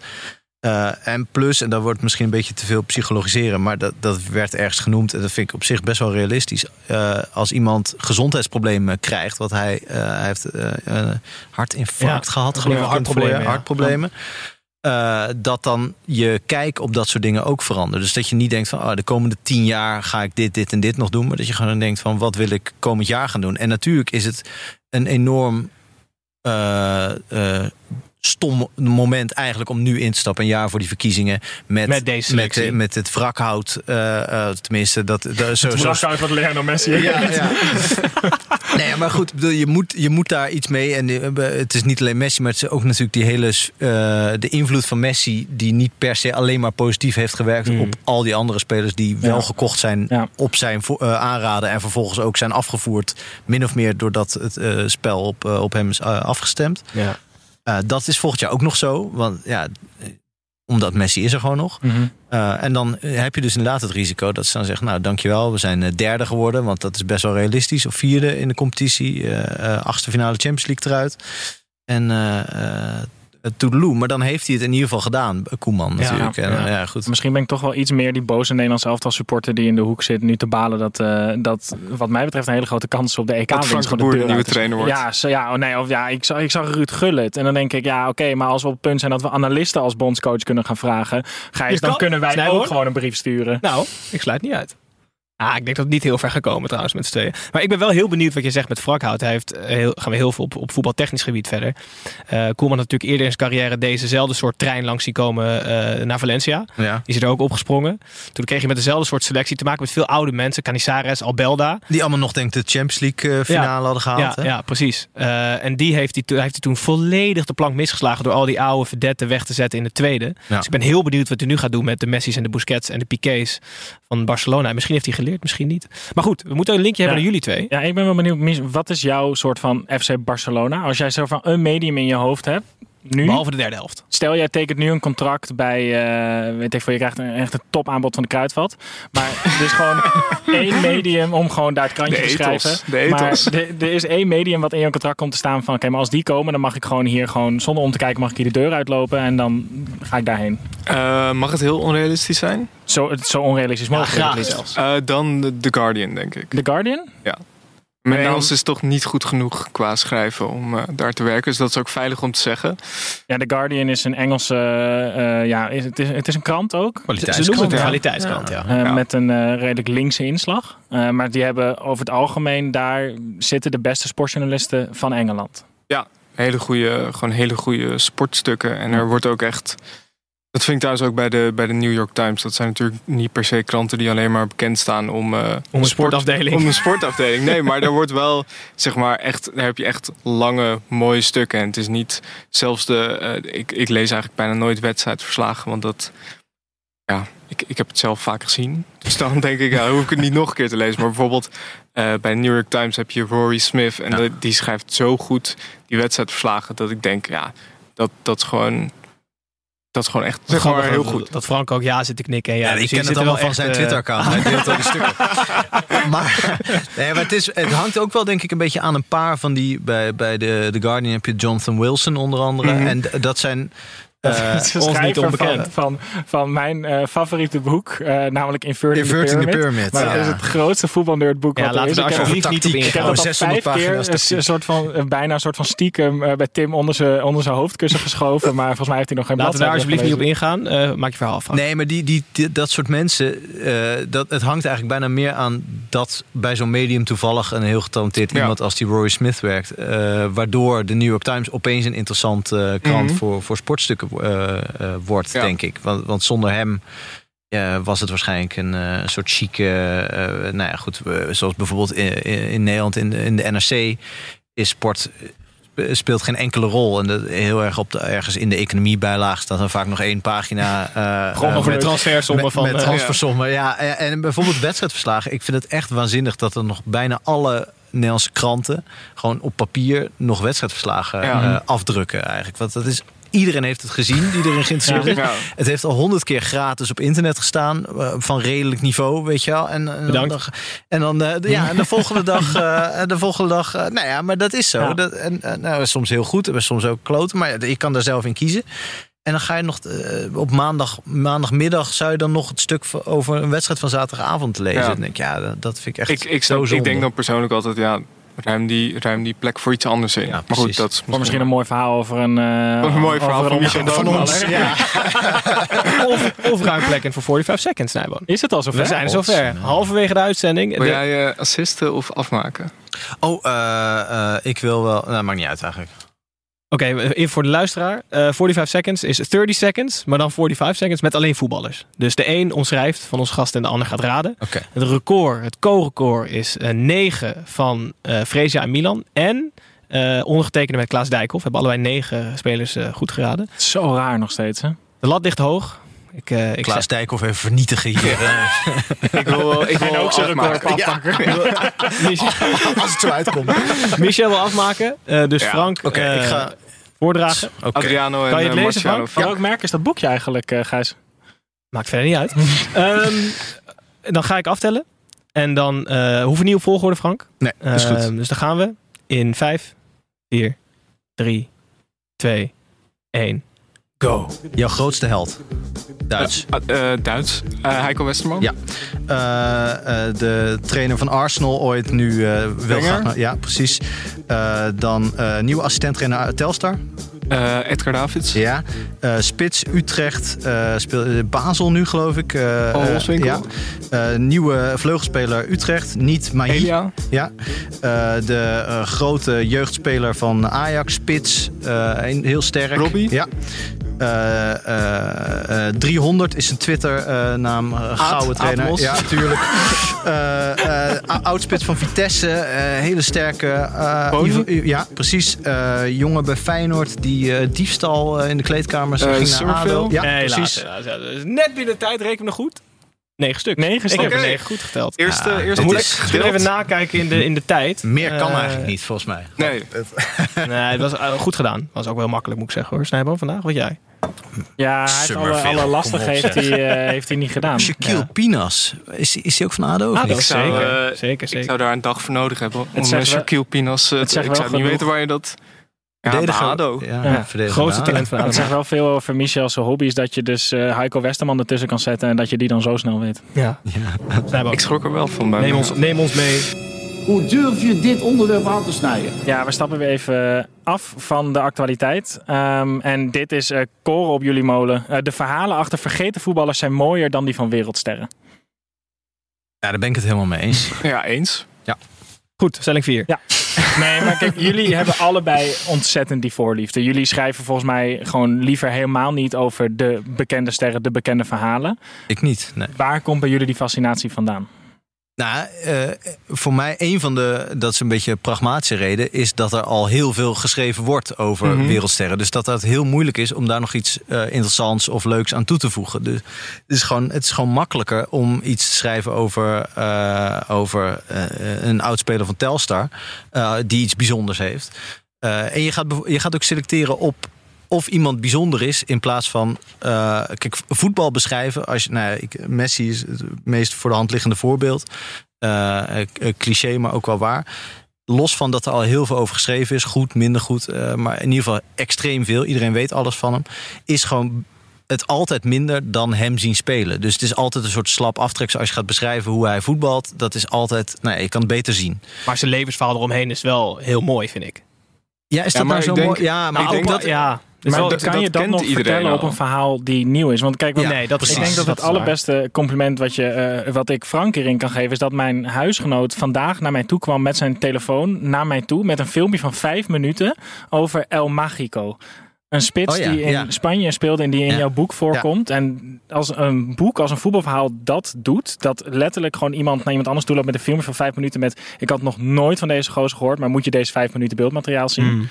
Eh, en plus, en dat wordt misschien een beetje te veel psychologiseren... maar dat, dat werd ergens genoemd en dat vind ik op zich best wel realistisch. Eh, als iemand gezondheidsproblemen krijgt... wat hij, eh, hij heeft een hartinfarct
Ja,
gehad, geloof ik.
hartproblemen, ja.
hartproblemen. Dat dan je kijk op dat soort dingen ook verandert. Dus dat je niet denkt van oh, de komende tien jaar ga ik dit, dit en dit nog doen. Maar dat je gewoon denkt van wat wil ik komend jaar gaan doen. En natuurlijk is het een enorm stom moment eigenlijk om nu in te stappen. Een jaar voor die verkiezingen. Met,
Met deze
met,
selectie.
met het wrakhout. eh, eh, tenminste, dat, dat zo, zo,
uit wat Lionel Messi
ja, ja. nee, maar goed, je, moet, je moet daar iets mee. En eh, het is niet alleen Messi, maar het is ook natuurlijk die hele eh, de invloed van Messi, die niet per se alleen maar positief heeft gewerkt
Mm.
op al die andere spelers die wel
Ja.
gekocht zijn
Ja.
op zijn eh, aanraden en vervolgens ook zijn afgevoerd, min of meer doordat het eh, spel op, eh, op hem is eh, afgestemd.
Ja.
Eh, dat is volgend jaar ook nog zo, want ja, eh, omdat Messi is er gewoon nog. Uh, en dan heb je dus inderdaad het risico dat ze dan zeggen... nou, dankjewel, we zijn eh, derde geworden... want dat is best wel realistisch. Of vierde in de competitie. eh, eh, achtste finale Champions League eruit. En toedeloe. Maar dan heeft hij het in ieder geval gedaan, Koeman
Ja,
natuurlijk.
ja.
eh, ja, goed.
Misschien ben ik toch wel iets meer die boze Nederlands elftal supporter die in de hoek zit nu te balen dat, eh, dat wat mij betreft een hele grote kans is op de EK
Dat Frank de Boer de nieuwe trainer wordt.
Ja, zo, ja, oh nee, of ja, ik zag, ik zag Ruud Gullit en dan denk ik ja, oké, maar als we op het punt zijn dat we analisten als bondscoach kunnen gaan vragen, Gijs,
Je
dan
kan-
kunnen wij ook gewoon een brief sturen.
Nou, ik sluit niet uit. Ah, ik denk dat het niet heel ver gekomen trouwens met z'n tweeën. Maar ik ben wel heel benieuwd wat je zegt met Wrakhout. Hij heeft, eh, heel, gaan we heel veel op, op voetbaltechnisch gebied verder. Eh Koeman had natuurlijk eerder in zijn carrière dezezelfde soort trein langs zien komen eh, naar Valencia.
Ja.
Die is er ook opgesprongen. Toen kreeg je met dezelfde soort selectie te maken met veel oude mensen. Canizares, Albelda.
Die allemaal nog denk ik de Champions League finale hadden gehaald.
Ja,
hè?
ja precies. En die heeft hij, toen- heeft hij toen volledig de plank misgeslagen door al die oude verdetten weg te zetten in de tweede.
Ja.
Dus ik ben heel benieuwd wat hij nu gaat doen met de Messi's en de Busquets en de Piqués van Barcelona. En misschien heeft hij geleerd, misschien niet. Maar goed, we moeten een linkje hebben naar jullie twee.
Ja, ik ben wel benieuwd, wat is jouw soort van FC Barcelona? Als jij zo van een medium in je hoofd hebt, nu,
Behalve de derde helft.
stel jij tekent nu een contract bij, eh, weet ik veel, je krijgt een, echt een topaanbod van de Kruidvat. Maar er is gewoon één medium om gewoon daar het krantje
De
te
ethos,
schrijven.
de
maar
ethos.
de- er is één medium wat in jouw contract komt te staan van, oké, maar als die komen, dan mag ik gewoon hier gewoon, zonder om te kijken, mag ik hier de deur uitlopen en dan ga ik daarheen.
Eh, mag het heel onrealistisch zijn?
Zo, zo onrealistisch mogelijk. liefst.
zelfs.
Eh, dan de- Guardian, denk ik.
The Guardian?
Mijn Engels is toch niet goed genoeg qua schrijven om eh, daar te werken. Dus dat is ook veilig om te zeggen.
Ja, The Guardian is een Engelse, eh, ja, is, het, is, het is een krant ook.
Kwaliteitskrant, ja.
Eh,
Ja.
Met een eh, redelijk linkse inslag. Eh, maar die hebben over het algemeen, daar zitten de beste sportjournalisten van Engeland.
Hele goede, gewoon hele goede sportstukken. En er wordt ook echt. Dat vind ik trouwens ook bij de, bij de New York Times. Dat zijn natuurlijk niet per se kranten die alleen maar bekend staan om. eh,
Om een
sport-
sportafdeling.
Om een sportafdeling. Nee, maar er wordt wel, zeg maar, echt. Daar heb je echt lange, mooie stukken. En het is niet zelfs de. eh, ik, ik lees eigenlijk bijna nooit wedstrijdverslagen. Want dat. Ja, ik, ik heb het zelf vaak gezien. Dus dan denk ik, ja, hoef ik het niet nog een keer te lezen. Maar bijvoorbeeld eh, bij de New York Times heb je Rory Smith. En
Ja.
de- die schrijft zo goed die wedstrijdverslagen. Dat ik denk, ja, dat, dat is gewoon. Dat is gewoon echt maar,
Grappig
heel
dat-
goed.
Dat Frank ook ja zit te knikken. En ja,
Ja,
dus
ik
je
ken
zit
het allemaal
wel
van zijn
eh,
Twitter-account. Hij deelt al die stukken. maar, nee, maar het, is, het hangt ook wel denk ik een beetje aan een paar van die... Bij, bij de, The Guardian heb je Jonathan Wilson onder andere.
Mhm.
En dat zijn...
Dat
eh,
is de
ons niet onbekend.
Van, van, van mijn eh, favoriete boek, eh, namelijk Inverting,
Inverting
the
the
Pyramid. Maar
ja.
dat is het grootste voetbalnerdboek
Ja,
wat er
laten
is. Ik heb-
alsjeblieft niet op.
Ik heb dat al
600
vijf keer een, soort van, bijna een soort van stiekem bij Tim onder zijn onder zijn hoofdkussen geschoven. Maar volgens mij heeft hij nog geen
Laten we daar alsjeblieft niet op ingaan. Eh, maak je verhaal af. Frank.
Nee, maar die, die, die- dat soort mensen, eh, dat, het hangt eigenlijk bijna meer aan dat bij zo'n medium toevallig een heel getalenteerd
Ja.
iemand als die Rory Smith werkt. eh, waardoor de New York Times opeens een interessant eh, krant
Mhm.
voor, voor sportstukken eh, wordt,
Ja.
denk ik. Want, want zonder hem eh, was het waarschijnlijk een eh, soort chique, eh, nou ja, goed, eh, zoals bijvoorbeeld in, Nederland in de, in de NRC is sport eh, speelt geen enkele rol. En dat heel erg op de, ergens in de economiebijlage staat dan vaak nog één pagina. eh,
Gewoon
eh,
over de
met-
transfersommen
met,
van...
met
eh,
transfersommen, ja. En, en bijvoorbeeld wedstrijdverslagen. Ik vind het echt waanzinnig dat er nog bijna alle Nederlandse kranten... gewoon op papier nog wedstrijdverslagen
Ja.
eh, afdrukken eigenlijk. Want dat is... Iedereen heeft het gezien, die erin geïnteresseerd is.
Ja.
Het heeft al honderd keer gratis op internet gestaan. eh, van redelijk niveau, weet je wel. En, en
Bedankt.
Dan, en dan eh, de- ja, en de volgende dag... eh, de volgende dag eh, nou ja, maar dat is zo.
Ja.
Dat, en, en, nou, soms heel goed, en soms ook kloten. Maar ja, je kan daar zelf in kiezen. En dan ga je nog eh, op maandag, maandagmiddag zou je dan nog het stuk over een wedstrijd van zaterdagavond lezen.
Ja.
Dan denk ik, ja, dat, vind ik echt
Ik, ik,
zo zonde.
ik denk dan persoonlijk altijd, ja, ruim die, ruim die plek voor iets anders in.
Ja,
maar goed, dat is
Voor misschien een mooi verhaal over een... eh,
Een mooi verhaal
over
van
voetballer.
Dodeman.
Ja.
of, of ruim plekken voor 45 seconds, Snijboon.
Is het al zover?
We zijn er zover. Halverwege de uitzending.
Wil
De-
jij eh, assisten of afmaken?
Oh, eh, eh, ik wil wel... Nou, maakt niet uit eigenlijk.
Oké, even voor de luisteraar. Eh 45 seconds is 30 seconds, maar dan 45 seconds met alleen voetballers. Dus de een omschrijft van ons gast en de ander gaat raden.
Oké.
Het record, het co-record is eh 9 van eh Fresia en Milan. En eh ondergetekende met Klaas Dijkhoff. Hebben allebei 9 spelers eh, goed geraden.
Zo raar nog steeds, hè?
De lat ligt hoog. Ik, eh, ik
Klaas Dijkhoff even vernietigen hier. eh,
Ik wil, ik wil
En ook zijn record
afmaken.
afpakken.
als het zo uitkomt.
Michel wil afmaken. eh, dus
Ja.
Frank, eh,
ik ga...
voordragen.
Oké.
Adriano en
Kan je het lezen,
Marciano.
Frank?
Van welk merk is dat boekje eigenlijk, eh, Gijs?
Maakt verder niet uit. Ehm, dan ga ik aftellen. En dan eh hoeven we niet op volgorde, Frank.
Nee, is goed.
Ehm, dus dan gaan we in 5, 4, 3, 2, 1, go.
Jouw grootste held. Duits.
Eh, Duits. Eh, Heiko Westerman.
Ja. Eh, eh, de trainer van Arsenal ooit nu eh wel graag Ja, precies. Eh, dan eh nieuwe assistent-trainer uit Telstar.
Eh, Edgar Davids.
Ja. Eh, Spits Utrecht. eh speel, eh, Basel nu, geloof ik. Eh,
Paul
eh,
Holswinkel.
ja. Eh, nieuwe vleugelspeler Utrecht. Niet Mahi.
Elia.
Ja. Eh, de eh, grote jeugdspeler van Ajax. Spits. Eh, heel sterk.
Robbie.
Ja. Eh, eh, eh, 300 is zijn Twitter-naam. gouden trainer.
Atmos.
Ja, natuurlijk. Eh, eh, Oudspits van Vitesse. eh, hele sterke. eh,
Boni?
Ivo- ja, precies. Eh, jongen bij Feyenoord die eh, diefstal eh, in de kleedkamers
Eh,
ging naar? ADO. Ja, precies.
helaas. Dus Net binnen tijd, reken me nog goed. Negen stuk.
Negen
Ik
stuks.
heb er negen goed geteld.
Eerste,
Ja,
eerste
Moet ik we even nakijken in de, in de tijd?
Meer kan
Eh,
eigenlijk niet, volgens mij.
Nee,
Nee, het was eh, goed gedaan. Was ook wel makkelijk, moet ik zeggen hoor. Snijbo, vandaag, wat jij?
Ja, hij heeft alle, alle lastig heeft, hij, eh, heeft hij niet gedaan.
Shaquille
Ja.
Pinas, is, is hij ook van ADO?
Ah,
niet?
dat
zou,
zeker.
eh,
zeker,
ik
zeker.
zou daar een dag voor nodig hebben. Om
wel-
Shaquille Pinas... eh,
het
ik zou niet weten waar je dat... Ja,
Verdediger.
ADO.
Ja,
Ja.
Grootste talent van
Het
ADO.
zegt wel veel over Michel's hobby is dat je dus eh Heiko Westerman ertussen kan zetten en dat je die dan zo snel weet.
Ja. Snijbo.
Ik schrok er wel van bij
Neem ons, neem ons mee.
Hoe durf je dit onderwerp aan te snijden?
Ja, we stappen weer even af van de actualiteit. Ehm, en dit is eh koren op jullie molen. Eh, de verhalen achter vergeten voetballers zijn mooier dan die van wereldsterren.
Ja, daar ben ik het helemaal mee eens.
Ja, eens.
Goed, stelling 4.
Ja. Nee, maar kijk, jullie hebben allebei ontzettend die voorliefde. Jullie schrijven volgens mij gewoon liever helemaal niet over de bekende sterren, de bekende verhalen.
Ik niet, nee.
Waar komt bij jullie die fascinatie vandaan?
Nou, eh, voor mij een van de, dat is een beetje een pragmatische reden, is dat er al heel veel geschreven wordt over
Mhm.
wereldsterren. Dus dat het heel moeilijk is om daar nog iets eh, interessants of leuks aan toe te voegen. Dus het is gewoon, het is gewoon makkelijker om iets te schrijven over, eh, over een oudspeler van Telstar, die iets bijzonders heeft. En je gaat, je gaat ook selecteren op of iemand bijzonder is in plaats van eh, kijk voetbal beschrijven als je nou ja, ik, Messi is het meest voor de hand liggende voorbeeld Eh, eh, cliché maar ook wel waar los van dat er al heel veel over geschreven is goed minder goed eh, maar in ieder geval extreem veel iedereen weet alles van hem is gewoon het altijd minder dan hem zien spelen. Dus het is altijd een soort slap aftrek. Als je gaat beschrijven hoe hij voetbalt, dat is altijd. Nou, ja, je kan het beter zien.
Maar zijn levensverhaal eromheen is wel heel mooi, vind ik.
Ja, is
Ja,
dat
maar
nou zo
denk-
mooi? Ja, maar
Nou,
ik
ook
denk dat.
ja. Dus
Maar
dat-
kan je dat nog vertellen op een verhaal die nieuw is? Want kijk,
Ja,
nee, dat
ik denk dat
Dat
het allerbeste compliment wat, je, eh, wat ik Frank hierin kan geven... is dat mijn huisgenoot vandaag naar mij toe kwam met zijn telefoon... naar mij toe met een filmpje van vijf minuten over El Magico. Een spits
Oh ja,
die in
ja.
Spanje speelde en die in
Ja.
jouw boek voorkomt. En als een boek, als een voetbalverhaal dat doet... dat letterlijk gewoon iemand naar iemand anders toe loopt met een filmpje van vijf minuten... met ik had nog nooit van deze gozer gehoord... maar moet je deze vijf minuten beeldmateriaal zien?
Mm.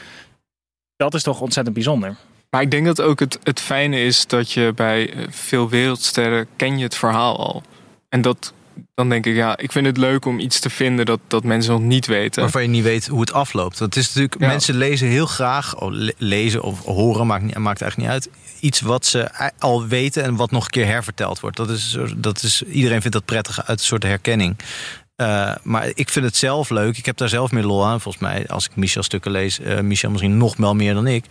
Dat is toch ontzettend bijzonder.
Maar ik denk dat ook het, het fijne is dat je bij eh, veel wereldsterren ken je het verhaal al. En dat, dan denk ik, ja, ik vind het leuk om iets te vinden dat, dat mensen nog niet weten.
Waarvan je niet weet hoe het afloopt. Want het is natuurlijk,
Ja.
mensen lezen heel graag, oh, le- lezen of horen, maakt, niet, maakt eigenlijk niet uit. Iets wat ze al weten en wat nog een keer herverteld wordt. Dat is, dat is, iedereen vindt dat prettig uit een soort herkenning. Eh, maar ik vind het zelf leuk. Ik heb daar zelf meer lol aan. Volgens mij, als ik Michel stukken lees, eh, Michel misschien nog wel meer dan ik.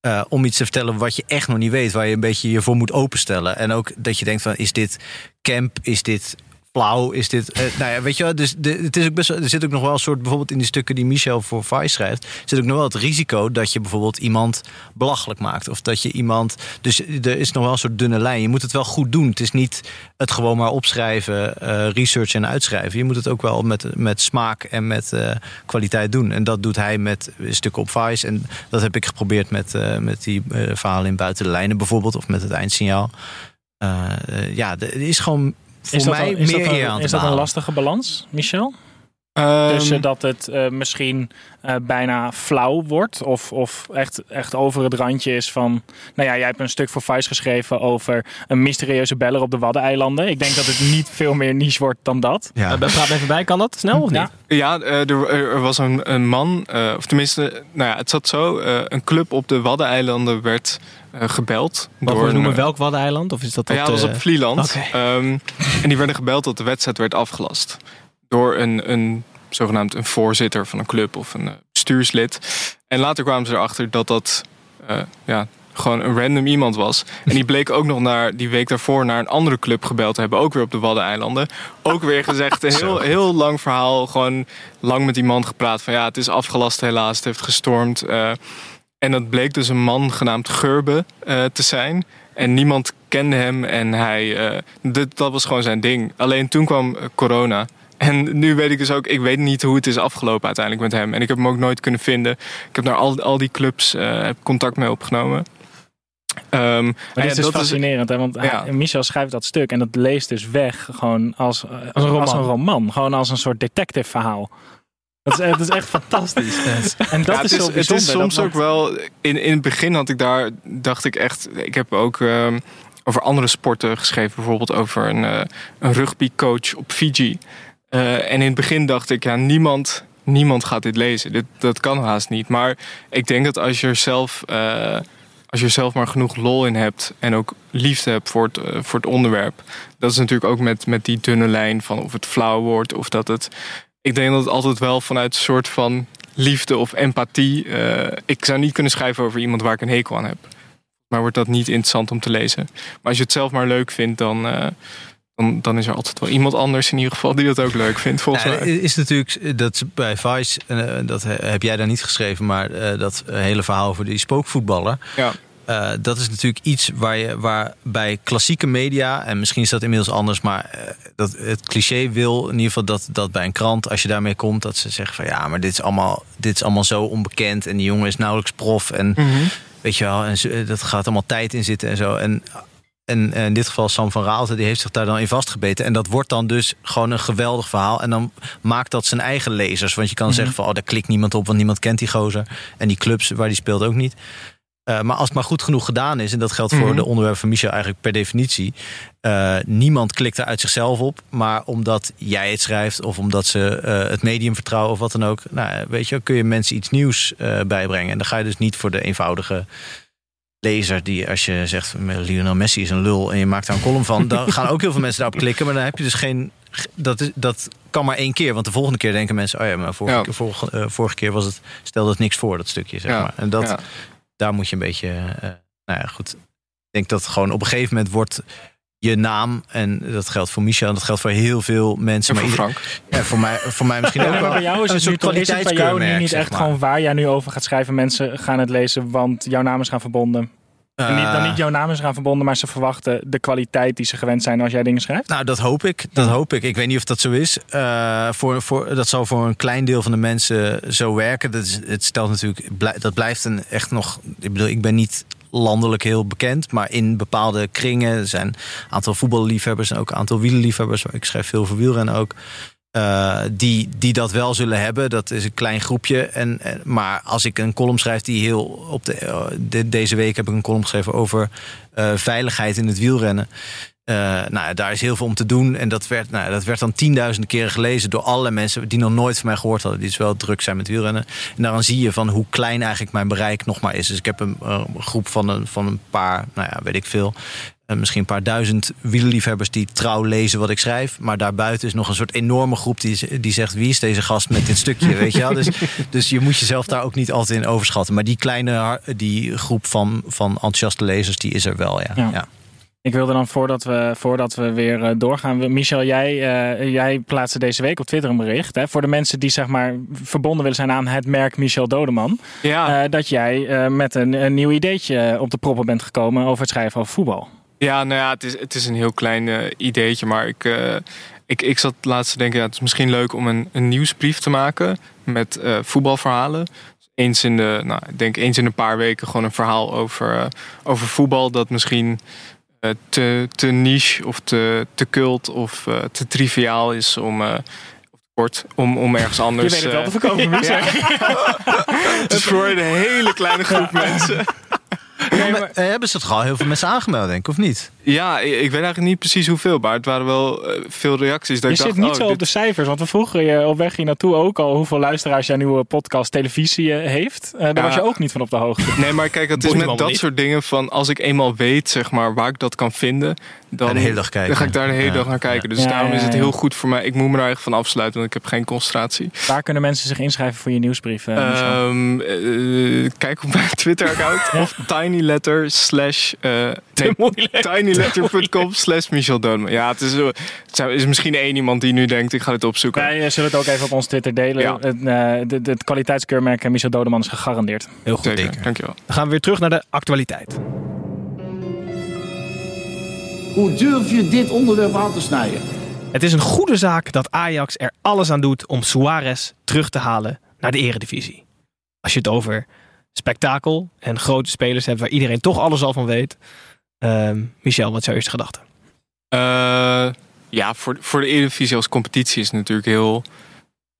eh, om iets te vertellen wat je echt nog niet weet, waar je een beetje je voor moet openstellen. En ook dat je denkt van, is dit camp, is dit flauw, is dit... eh, nou ja, weet je wel, dus het is ook best er zit ook nog wel een soort, bijvoorbeeld in die stukken die Michel voor Vice schrijft, zit ook nog wel het risico dat je bijvoorbeeld iemand belachelijk maakt. Of dat je iemand, dus er is nog wel een soort dunne lijn. Je moet het wel goed doen. Het is niet het gewoon maar opschrijven, eh, research en uitschrijven. Je moet het ook wel met, met smaak en met eh, kwaliteit doen. En dat doet hij met stukken op Vice. En dat heb ik geprobeerd met, met die verhalen in buiten de lijnen bijvoorbeeld. Of met het eindsignaal. Ja, er is gewoon voor
Is dat,
mij
een, is
meer
dat,
eer aan
een, is dat een lastige balans, Michel? Tussen dat het eh, misschien eh, bijna flauw wordt of, of echt, echt over het randje is van... Nou ja, jij hebt een stuk voor Vice geschreven over een mysterieuze beller op de Waddeneilanden. Ik denk dat het niet veel meer niche wordt dan dat.
Ja.
Eh, Praat even bij, kan dat snel of niet?
Ja.
Ja, eh, er, er was een, een man, eh, of tenminste, nou ja, het zat zo. eh, een club op de Waddeneilanden werd eh, gebeld.
Wat
door
we noemen
een,
welk Waddeneiland? Of is dat
Ja,
dat,
dat was op Vlieland. Ehm, en die werden gebeld dat de wedstrijd werd afgelast. Door een, een zogenaamd een voorzitter van een club of een eh, bestuurslid. En later kwamen ze erachter dat dat eh, ja, gewoon een random iemand was. En die bleek ook nog naar, die week daarvoor naar een andere club gebeld te hebben. Ook weer op de Waddeneilanden. Ook weer gezegd, een heel, heel lang verhaal. Gewoon lang met die man gepraat van ja, het is afgelast helaas. Het heeft gestormd. eh. en dat bleek dus een man genaamd Gerbe eh, te zijn. En niemand kende hem en hij, dit, dat was gewoon zijn ding. Alleen toen kwam corona. En nu weet ik dus ook, ik weet niet hoe het is afgelopen uiteindelijk met hem. En ik heb hem ook nooit kunnen vinden. Ik heb naar al, al die clubs eh, heb contact mee opgenomen. Ehm,
Maar
en
dit is dus
dat
fascinerend, hè? want
Ja.
Michel schrijft dat stuk en dat leest dus weg gewoon als, eh, als,
een roman.
roman. Gewoon als een soort detective verhaal. Dat is, dat is echt fantastisch. En dat
Ja,
is, zo
is, het is soms
dat-
ook wel. In, in het begin had ik daar, dacht ik echt. Ik heb ook ehm, over andere sporten geschreven. Bijvoorbeeld over een, uh, een rugbycoach op Fiji. Uh, en in het begin dacht ik, ja, niemand, niemand gaat dit lezen. Dit, dat kan haast niet. Maar ik denk dat als je er zelf, uh, als je zelf maar genoeg lol in hebt... en ook liefde hebt voor het, voor het onderwerp... dat is natuurlijk ook met, met die dunne lijn van of het flauw wordt... of dat het... Ik denk dat het altijd wel vanuit een soort van liefde of empathie... ik zou niet kunnen schrijven over iemand waar ik een hekel aan heb maar wordt dat niet interessant om te lezen. Maar als je het zelf maar leuk vindt, dan, dan, dan is er altijd wel iemand anders in ieder geval die dat ook leuk vindt. Volgens
ja,
mij
is natuurlijk dat bij Vice, uh, dat heb jij daar niet geschreven, maar uh, dat hele verhaal over die spookvoetballer.
Ja.
Uh, dat is natuurlijk iets waar je waar bij klassieke media, en misschien is dat inmiddels anders, maar uh, dat het cliché wil in ieder geval dat, dat bij een krant, als je daarmee komt, dat ze zeggen van ja, maar dit is allemaal, dit is allemaal zo onbekend en die jongen is nauwelijks prof. En
mm -hmm.
weet je wel, en dat gaat allemaal tijd in zitten en zo. En, en, in dit geval Sam van Raalte, die heeft zich daar dan in vastgebeten. En dat wordt dan dus gewoon een geweldig verhaal. En dan maakt dat zijn eigen lezers. Want je kan mm -hmm. zeggen van, oh, daar klikt niemand op, want niemand kent die gozer. En die clubs waar die speelt ook niet. Uh, maar als het maar goed genoeg gedaan is, en dat geldt voor mm -hmm. de onderwerpen van Michel eigenlijk per definitie. Uh, niemand klikt er uit zichzelf op, maar omdat jij het schrijft of omdat ze uh, het medium vertrouwen of wat dan ook. Nou, weet je, kun je mensen iets nieuws bijbrengen. En dan ga je dus niet voor de eenvoudige lezer die als je zegt Lionel Messi is een lul en je maakt daar een column van, dan gaan ook heel veel mensen daarop klikken, maar dan heb je dus geen. Dat, is, dat kan maar één keer, want de volgende keer denken mensen: oh ja, maar vorige, ja. keer, vorige, vorige keer was het, stelde het niks voor, dat stukje. Zeg
ja.
maar. En dat,
ja
daar moet je een beetje. Uh, nou ja, goed. Ik denk dat gewoon op een gegeven moment wordt je naam. En dat geldt voor Michel en dat geldt voor heel veel mensen.
En
maar
voor
ieder,
Frank.
Ja, voor mij, voor mij misschien ook wel.
bij jou is het, nu, toch, is het bij jou nu niet echt
maar.
gewoon waar jij nu over gaat schrijven. Mensen gaan het lezen, want jouw naam is gaan verbonden. Uh, en niet, dan niet jouw naam is gaan verbonden, maar ze verwachten de kwaliteit die ze gewend zijn als jij dingen schrijft?
Nou, dat hoop ik. Dat hoop ik. Ik weet niet of dat zo is. Uh, voor, voor, dat zal voor een klein deel van de mensen zo werken. Dat, is, het stelt natuurlijk, dat blijft een echt nog. Ik bedoel, ik ben niet landelijk heel bekend, maar in bepaalde kringen zijn een aantal voetballiefhebbers en ook een aantal wielerliefhebbers. Ik schrijf veel voor wielrennen ook. Uh, die, die dat wel zullen hebben. Dat is een klein groepje. En, maar als ik een column schrijf die heel op de, de, deze week heb ik een column geschreven over uh, veiligheid in het wielrennen. Nou, daar is heel veel om te doen. En dat werd, nou, dat werd dan tienduizenden keren gelezen door alle mensen die nog nooit van mij gehoord hadden. Die dus wel druk zijn met wielrennen. En daaraan zie je van hoe klein eigenlijk mijn bereik nog maar is. Dus ik heb een, een groep van een, van een paar, nou ja, weet ik veel misschien een paar duizend wielerliefhebbers die trouw lezen wat ik schrijf. Maar daarbuiten is nog een soort enorme groep die, die zegt: wie is deze gast met dit stukje? Weet je wel? Dus, dus je moet jezelf daar ook niet altijd in overschatten. Maar die kleine die groep van, van enthousiaste lezers, die is er wel. Ja.
ja.
ja.
Ik wilde dan voordat we, voordat we weer uh, doorgaan. Michel, jij, uh, jij plaatste deze week op Twitter een bericht. Hè, voor de mensen die zeg maar verbonden willen zijn aan het merk Michel Dodeman.
Ja.
Uh, dat jij met een, een nieuw ideetje op de proppen bent gekomen over het schrijven over voetbal.
Ja, nou ja, het is, het is een heel klein ideetje, maar ik, ik, ik zat laatst te denken, ja, het is misschien leuk om een, een nieuwsbrief te maken met voetbalverhalen. Eens in de, nou, ik denk eens in een paar weken gewoon een verhaal over, over voetbal dat misschien te, te niche of te, te cult of te triviaal is om kort om, om ergens anders.
Je weet het wel te verkopen,
ja. Het is voor een hele kleine groep mensen.
Nee, maar, maar, hebben ze het al heel veel mensen aangemeld, denk ik, of niet?
Ja, ik weet eigenlijk niet precies hoeveel, maar het waren wel uh, veel reacties. Dat
je
ik
zit
dacht,
niet
oh,
zo
dit...
op de cijfers, want we vroegen je op weg hier naartoe ook al hoeveel luisteraars jouw nieuwe podcast televisie heeft. Uh, daar ja. was je ook niet van op de hoogte.
Nee, maar kijk, het is met dat
niet.
soort dingen van als ik eenmaal weet, zeg maar, waar ik dat kan vinden, dan,
de hele dag kijken.
dan ga ik daar de hele
ja.
dag naar kijken. Dus
Ja,
daarom
ja,
is het
ja.
heel goed voor mij. Ik moet me daar echt van afsluiten, want ik heb geen concentratie.
Waar kunnen mensen zich inschrijven voor je nieuwsbrief? Uh,
um, uh, kijk op mijn Twitter-account of tinyletter slash uh, nee, tinyletter.com slash Michel Doodman. Ja, het is, het is misschien één iemand die nu denkt, ik ga dit opzoeken.
Wij zullen het ook even op ons Twitter delen.
Ja.
Het, uh, het, het kwaliteitskeurmerk Michel Dodeman is gegarandeerd.
Heel goed.
Zeker, dankjewel.
Dan gaan we weer terug naar de actualiteit.
Hoe durf je dit onderwerp aan te snijden?
Het is een goede zaak dat Ajax er alles aan doet om Suarez terug te halen naar de eredivisie. Als je het over spektakel en grote spelers hebt waar iedereen toch alles al van weet. Uh, Michel, wat is jouw eerste gedachte?
Uh, ja, voor, voor de Eredivisie als competitie is het natuurlijk heel,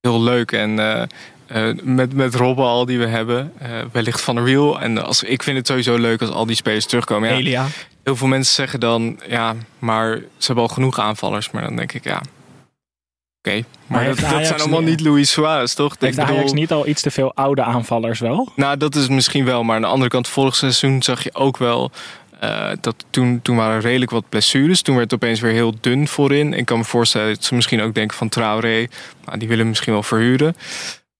heel leuk. En uh, uh, met, met Robben al die we hebben, wellicht van de Wiel. En als, ik vind het sowieso leuk als al die spelers terugkomen. Ja,
Elia.
Heel veel mensen zeggen dan, ja, maar ze hebben al genoeg aanvallers. Maar dan denk ik, ja, oké. Maar, dat, dat
Ajax
zijn allemaal
niet-
Luis Suarez, toch?
Heeft
Ik
Ajax
bedoel-
niet al iets te veel oude aanvallers wel?
Nou, dat is misschien wel. Maar aan de andere kant, vorig seizoen zag je ook wel... eh, dat toen, toen waren er redelijk wat blessures. Toen werd het opeens weer heel dun voorin. Ik kan me voorstellen dat ze misschien ook denken van Traoré... Nou, die willen misschien wel verhuren.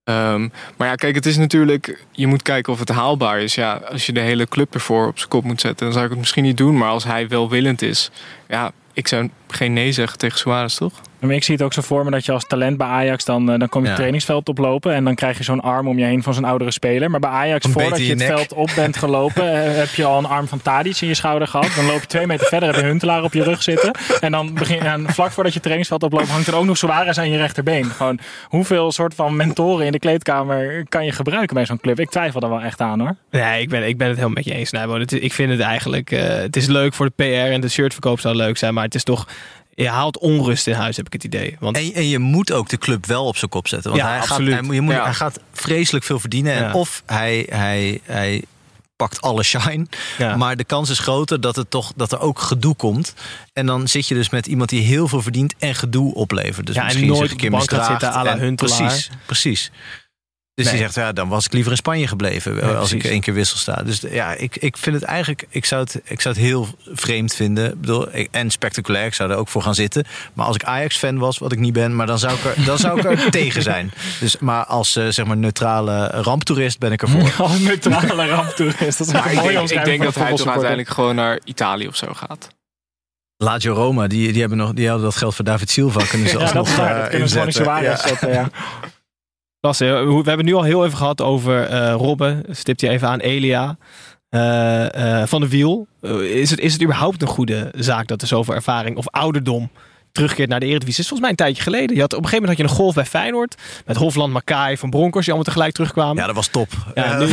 Ehm, maar ja, kijk, het is natuurlijk... Je moet kijken of het haalbaar is. Ja, als je de hele club ervoor op zijn kop moet zetten... dan zou ik het misschien niet doen. Maar als hij welwillend is... Ja, ik zou geen nee zeggen tegen Suarez, toch?
Maar ik zie het ook zo voor me dat je als talent bij Ajax dan, eh, dan kom je
Ja.
het trainingsveld oplopen en dan krijg je zo'n arm om je heen van zo'n oudere speler. Maar bij Ajax,
Een
voordat je
je
het
nek.
veld op bent gelopen, eh, heb je al een arm van Tadic in je schouder gehad. Dan loop je twee meter verder, heb je Huntelaar op je rug zitten. En dan begin en vlak voordat je het trainingsveld oploopt, hangt er ook nog Suarez aan je rechterbeen. Gewoon hoeveel soort van mentoren in de kleedkamer kan je gebruiken bij zo'n club? Ik twijfel er wel echt aan hoor.
Nee, ik ben, ik ben het helemaal met je eens, Nijbo. Is- Ik vind het eigenlijk... eh, het is leuk voor de PR en de shirtverkoop zou leuk zijn. Maar het is toch... Je haalt onrust in huis, heb ik het idee. Want
En, en je moet ook de club wel op zijn kop zetten. Want
Ja,
hij, gaat,
absoluut.
hij, moet- je moet,
Ja.
hij gaat vreselijk veel verdienen. En
Ja.
of hij, hij, hij pakt alle shine.
ja.
Maar de kans is groter dat, het toch, dat er ook gedoe komt. En dan zit je dus met iemand die heel veel verdient en gedoe oplevert. Dus
Ja, en
misschien
nooit
zich een keer
gaat
misdraagt.
zitten à la
En-. Precies, precies. Dus
Nee.
die zegt, ja, dan was ik liever in Spanje gebleven
Ja,
als ik één keer wissel sta. Dus ja, ik, ik vind het eigenlijk, ik zou het, ik zou het heel vreemd vinden. Ik bedoel, ik- en spectaculair, ik zou er ook voor gaan zitten. Maar als ik Ajax-fan was, wat ik niet ben, maar dan zou ik er, dan zou ik er tegen zijn. Dus, maar als eh, zeg maar neutrale ramptoerist ben ik ervoor.
Als neutrale ramptoerist. Dat is
Maar
een
ik
mooie
denk, ik denk dat hij toch uiteindelijk gewoon naar Italië of zo gaat.
Lazio Roma, die, die, hebben nog, die hadden dat geld voor David Silva kunnen ze
Ja, dat
alsnog eh,
Dat kunnen ze
inzetten. Ja.
zetten. Ja.
Klasse. We hebben nu al heel even gehad over eh Robben. Stipt hij even aan Elia. eh, eh, van de Wiel. Is, het, is het überhaupt een goede zaak dat er zoveel ervaring of ouderdom terugkeert naar de Eredivisie? Het is volgens mij een tijdje geleden. Je had, op een gegeven moment had je een golf bij Feyenoord. Met Hofland, Makai, Van Bronckhorst die allemaal tegelijk terugkwamen.
Ja, dat was top.
Ja, nu,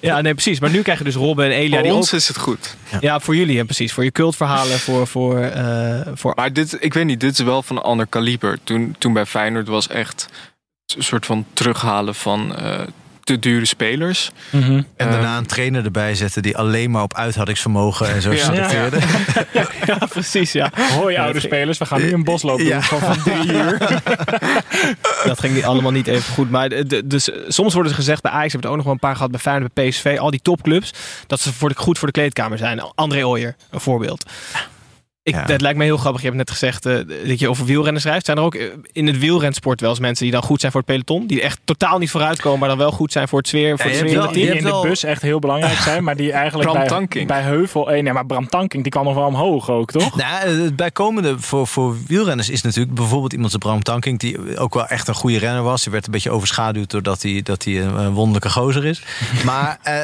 ja, nee, precies. Maar nu krijg je dus Robben en Elia.
Voor
Die
ons
ook,
is het goed.
ja, voor jullie, en precies. Voor je cultverhalen, voor, voor, eh, voor
Maar dit, ik weet niet, dit is wel van een ander kaliber. Toen, toen bij Feyenoord was echt een soort van terughalen van eh, te dure spelers.
Mhm.
En
Eh,
daarna een trainer erbij zetten die alleen maar op uithoudingsvermogen en zo
Ja.
selecteerde.
ja, precies, ja.
Hoi oude spelers, we gaan nu een bosloop doen
Ja.
van, van drie uur.
Dat ging niet allemaal niet even goed. Maar de- de- dus, eh, soms worden ze gezegd bij Ajax, hebben we het ook nog wel een paar gehad bij Feyenoord, bij PSV, al die topclubs, dat ze voor de, goed voor de kleedkamer zijn. André Ooyer, een voorbeeld. Ik,
Ja.
Dat lijkt me heel grappig. Je hebt net gezegd eh, dat je over wielrennen schrijft. Zijn er ook eh, in het wielrensport wel eens mensen die dan goed zijn voor het peloton? Die echt totaal niet vooruitkomen, maar dan wel goed zijn voor het sfeer, voor
hebt
sfeer
wel-
het
Die in de bus echt heel belangrijk zijn, maar die eigenlijk
Bram
bij, Heuvel 1. Ja, maar Bram Tankink die kwam nog wel omhoog ook, toch?
Nou, het bijkomende voor, voor wielrenners is natuurlijk bijvoorbeeld iemand als Bram Tankink, die ook wel echt een goede renner was. Die werd een beetje overschaduwd doordat hij, dat hij een, wonderlijke gozer is. maar eh,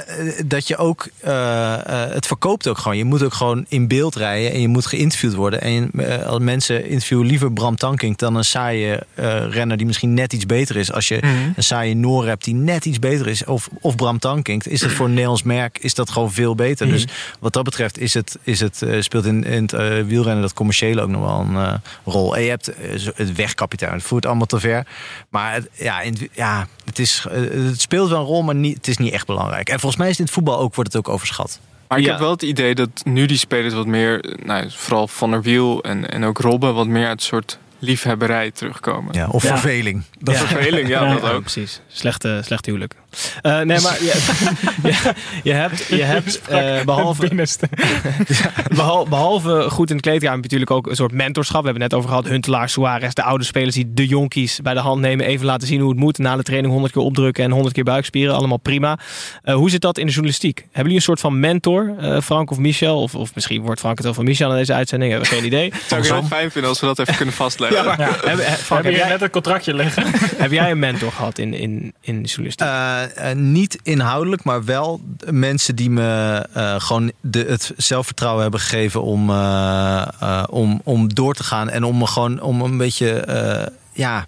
dat je ook, eh, eh, het verkoopt ook gewoon. Je moet ook gewoon in beeld rijden en je moet geïnterviewd worden. En eh, als mensen interviewen liever Bram Tankink dan een saaie eh, renner die misschien net iets beter is. Als je een saaie Noor hebt die net iets beter is, of, of Bram Tankink, is dat voor een Nederlands merk is dat gewoon veel beter. Dus wat dat betreft is het, is het, eh, speelt in, in het wielrennen dat commerciële ook nog wel een rol. En je hebt het wegkapitein, het voert allemaal te ver. Maar het, ja, in, het- ja het, is, het speelt wel een rol, maar niet, het is niet echt belangrijk. En volgens mij is in het voetbal ook, wordt het ook overschat.
Maar ik
Ja.
heb wel het idee dat nu die spelers wat meer, nou, vooral Van der Wiel en, en ook Robben, wat meer uit een soort liefhebberij terugkomen.
Ja, of
Ja.
verveling. Dat
Ja.
Verveling, ja,
Ja.
dat
Ja,
ook.
precies. Slechte, slechte huwelijk. Eh, nee, maar je, je, je hebt, je hebt eh, behalve, behalve goed in de kleedkamer natuurlijk ook een soort mentorschap. We hebben het net over gehad. Huntelaar, Suarez, de oude spelers die de jonkies bij de hand nemen. Even laten zien hoe het moet. Na de training 100 keer opdrukken en 100 keer buikspieren. Allemaal prima. Eh, hoe zit dat in de journalistiek? Hebben jullie een soort van mentor? eh, Frank of Michel? Of, of misschien wordt Frank het wel van Michel in deze uitzending. Hebben we geen idee.
Zou ik heel fijn vinden als we dat even kunnen vastleggen.
Ja, maar,
Ja.
Heb, Frank, heb, jij,
net een contractje liggen.
heb jij een mentor gehad in, in, in de journalistiek?
Eh, eh, niet inhoudelijk, maar wel mensen die me eh, gewoon de, het zelfvertrouwen hebben gegeven om, eh, eh, om, om door te gaan. En om me gewoon om een beetje, eh, ja.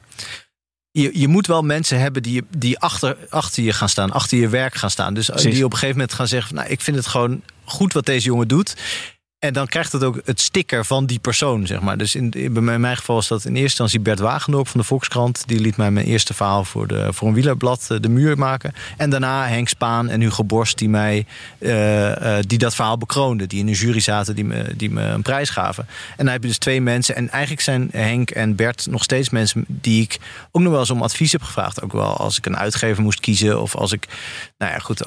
Je, je moet wel mensen hebben die, die achter, achter je gaan staan, achter je werk gaan staan. Dus
Precies.
die op een gegeven moment gaan zeggen: van, Nou, ik vind het gewoon goed wat deze jongen doet. En dan krijgt het ook het sticker van die persoon, zeg maar. Dus in, in, mijn geval was dat in eerste instantie Bert Wagendorp van de Volkskrant. Die liet mij mijn eerste verhaal voor, de, voor een wielerblad eh, de muur maken. En daarna Henk Spaan en Hugo Borst die, mij, uh, uh, die dat verhaal bekroonden. Die in een jury zaten, die me, die me een prijs gaven. En dan heb je dus twee mensen. En eigenlijk zijn Henk en Bert nog steeds mensen die ik ook nog wel eens om advies heb gevraagd. Ook wel als ik een uitgever moest kiezen. Of als ik, nou ja goed,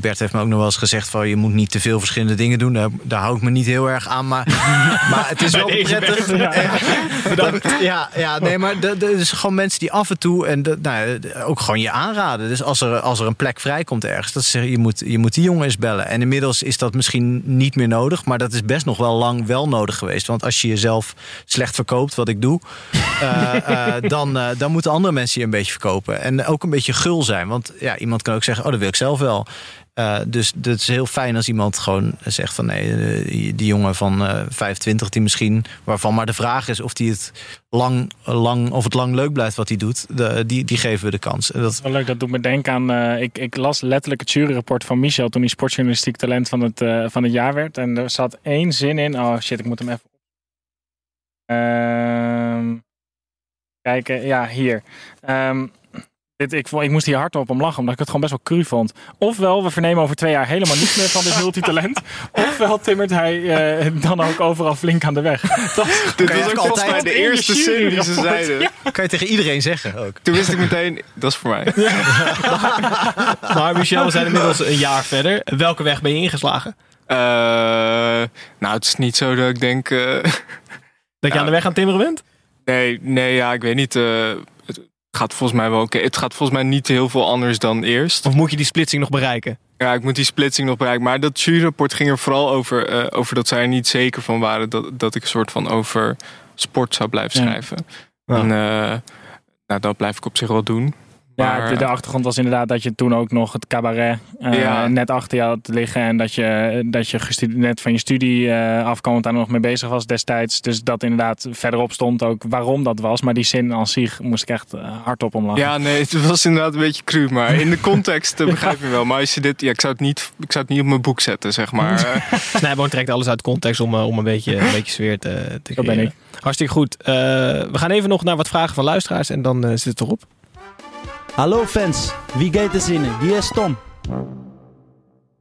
Bert heeft me ook nog wel eens gezegd van je moet niet te veel verschillende dingen doen. Daar, daar hou ik me niet heel erg aan, maar, maar het is wel prettig. Ja. ja, ja, nee, maar er is gewoon mensen die af en toe en de, nou, ook gewoon je aanraden. Dus als er, als er een plek vrijkomt ergens, dat ze je moet, je moet die jongen eens bellen. En inmiddels is dat misschien niet meer nodig, maar dat is best nog wel lang wel nodig geweest. Want als je jezelf slecht verkoopt, wat ik doe, uh, uh, dan, uh, dan moeten andere mensen je een beetje verkopen. En ook een beetje gul zijn. Want ja, iemand kan ook zeggen, oh, dat wil ik zelf wel. Uh, dus het is heel fijn als iemand gewoon zegt van nee, die jongen van uh, 25 die misschien, waarvan maar de vraag is of die het lang, lang of het lang leuk blijft wat hij doet, de, die, die geven we de kans.
Dat... dat leuk, dat doet me denken aan. Ik, ik las letterlijk het juryrapport van Michel toen hij sportjournalistiek talent van het, van het jaar werd. En er zat één zin in. Oh shit, ik moet hem even. Um, kijken, ja, hier. Um, Dit, ik, ik moest hier hard op om lachen, omdat ik het gewoon best wel cru vond. Ofwel, we vernemen over twee jaar helemaal niets meer van dit multitalent. ofwel timmert hij uh, dan ook overal flink aan de weg. Dat,
dit was ook volgens mij de eerste zin die ze zeiden.
Ja. Kan je tegen iedereen zeggen ook.
Toen wist ik meteen, dat is voor mij. Ja.
maar Michel, we zijn inmiddels een jaar verder. Welke weg ben je ingeslagen?
Uh, nou, het is niet zo dat ik denk... Uh,
dat je nou, aan de weg aan timmeren bent?
Nee, nee ja, ik weet niet gaat volgens mij wel oké. Het gaat volgens mij niet heel veel anders dan eerst.
Of moet je die splitsing nog bereiken?
Ja, ik moet die splitsing nog bereiken. Maar dat juryrapport ging er vooral over, uh, over dat zij er niet zeker van waren dat, dat ik een soort van over sport zou blijven schrijven. Ja. En uh, nou, dat blijf ik op zich wel doen.
Ja, maar, de, de, achtergrond was inderdaad dat je toen ook nog het cabaret uh, ja. net achter je had liggen. En dat je, dat je net van je studie uh, daar nog mee bezig was destijds. Dus dat inderdaad verderop stond ook waarom dat was. Maar die zin aan zich moest ik echt hardop om lachen.
Ja, nee, het was inderdaad een beetje cru. Maar in de context begrijp je wel. Maar als je dit, ja, ik, zou het niet, ik zou het niet op mijn boek zetten, zeg maar.
Snijboom trekt alles uit context om, om een, beetje, een beetje sfeer te, te
Zo ben ik.
Hartstikke goed. we gaan even nog naar wat vragen van luisteraars en dan zit het erop.
Hallo fans, wie gaat er zinnen? Hier is Tom.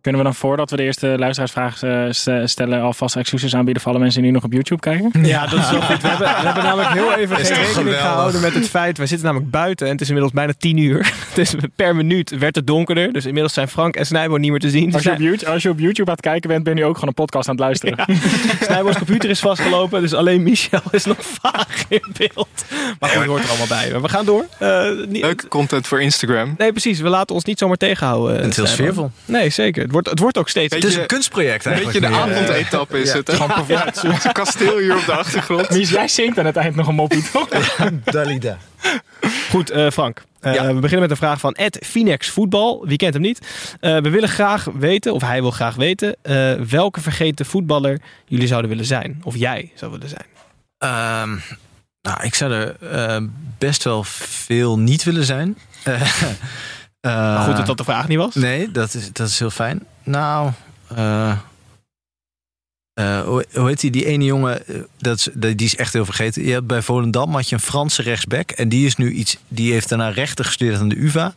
Kunnen we dan voordat we de eerste luisteraarsvraag uh, stellen alvast excuses aanbieden voor alle mensen die nu nog op YouTube kijken?
Ja, dat is wel goed. We hebben, we hebben namelijk heel even geen rekening geweldig. gehouden met het feit, we zitten namelijk buiten en het is inmiddels bijna tien uur. Dus per minuut werd het donkerder. Dus inmiddels zijn Frank en Snijbo niet meer te zien.
Als je, op YouTube, als je op YouTube aan het kijken bent, ben je ook gewoon een podcast aan het luisteren. Ja.
Snijbo's computer is vastgelopen, dus alleen Michel is nog vaag in beeld. Maar goed, hoort er allemaal bij. Maar we gaan door. Uh.
Leuke content voor Instagram.
Nee, precies. We laten ons niet zomaar tegenhouden.
Het is heel sfeervol.
Nee, zeker. Het wordt, het wordt ook steeds...
Het is een kunstproject eigenlijk.
Weet je, de avondetappe is ja. het. Hè? Ja, het een kasteel hier op de achtergrond.
Mies, jij zingt aan het eind nog een moppie, toch?
Dalida.
Goed, uh, Frank. Uh, ja. We beginnen met een vraag van Ed Finex Voetbal. Wie kent hem niet? Uh, we willen graag weten, of hij wil graag weten, uh, welke vergeten voetballer jullie zouden willen zijn. Of jij zou willen zijn.
Um, nou, ik zou er best wel veel niet willen zijn.
Uh, goed dat dat de vraag niet was.
Nee, dat is, dat is heel fijn. Nou, uh, hoe, heet die? Die ene jongen, dat is, die is echt heel vergeten. Je had bij Volendam had je een Franse rechtsback. En die is nu iets. Die heeft daarna rechten gestudeerd aan de UVA.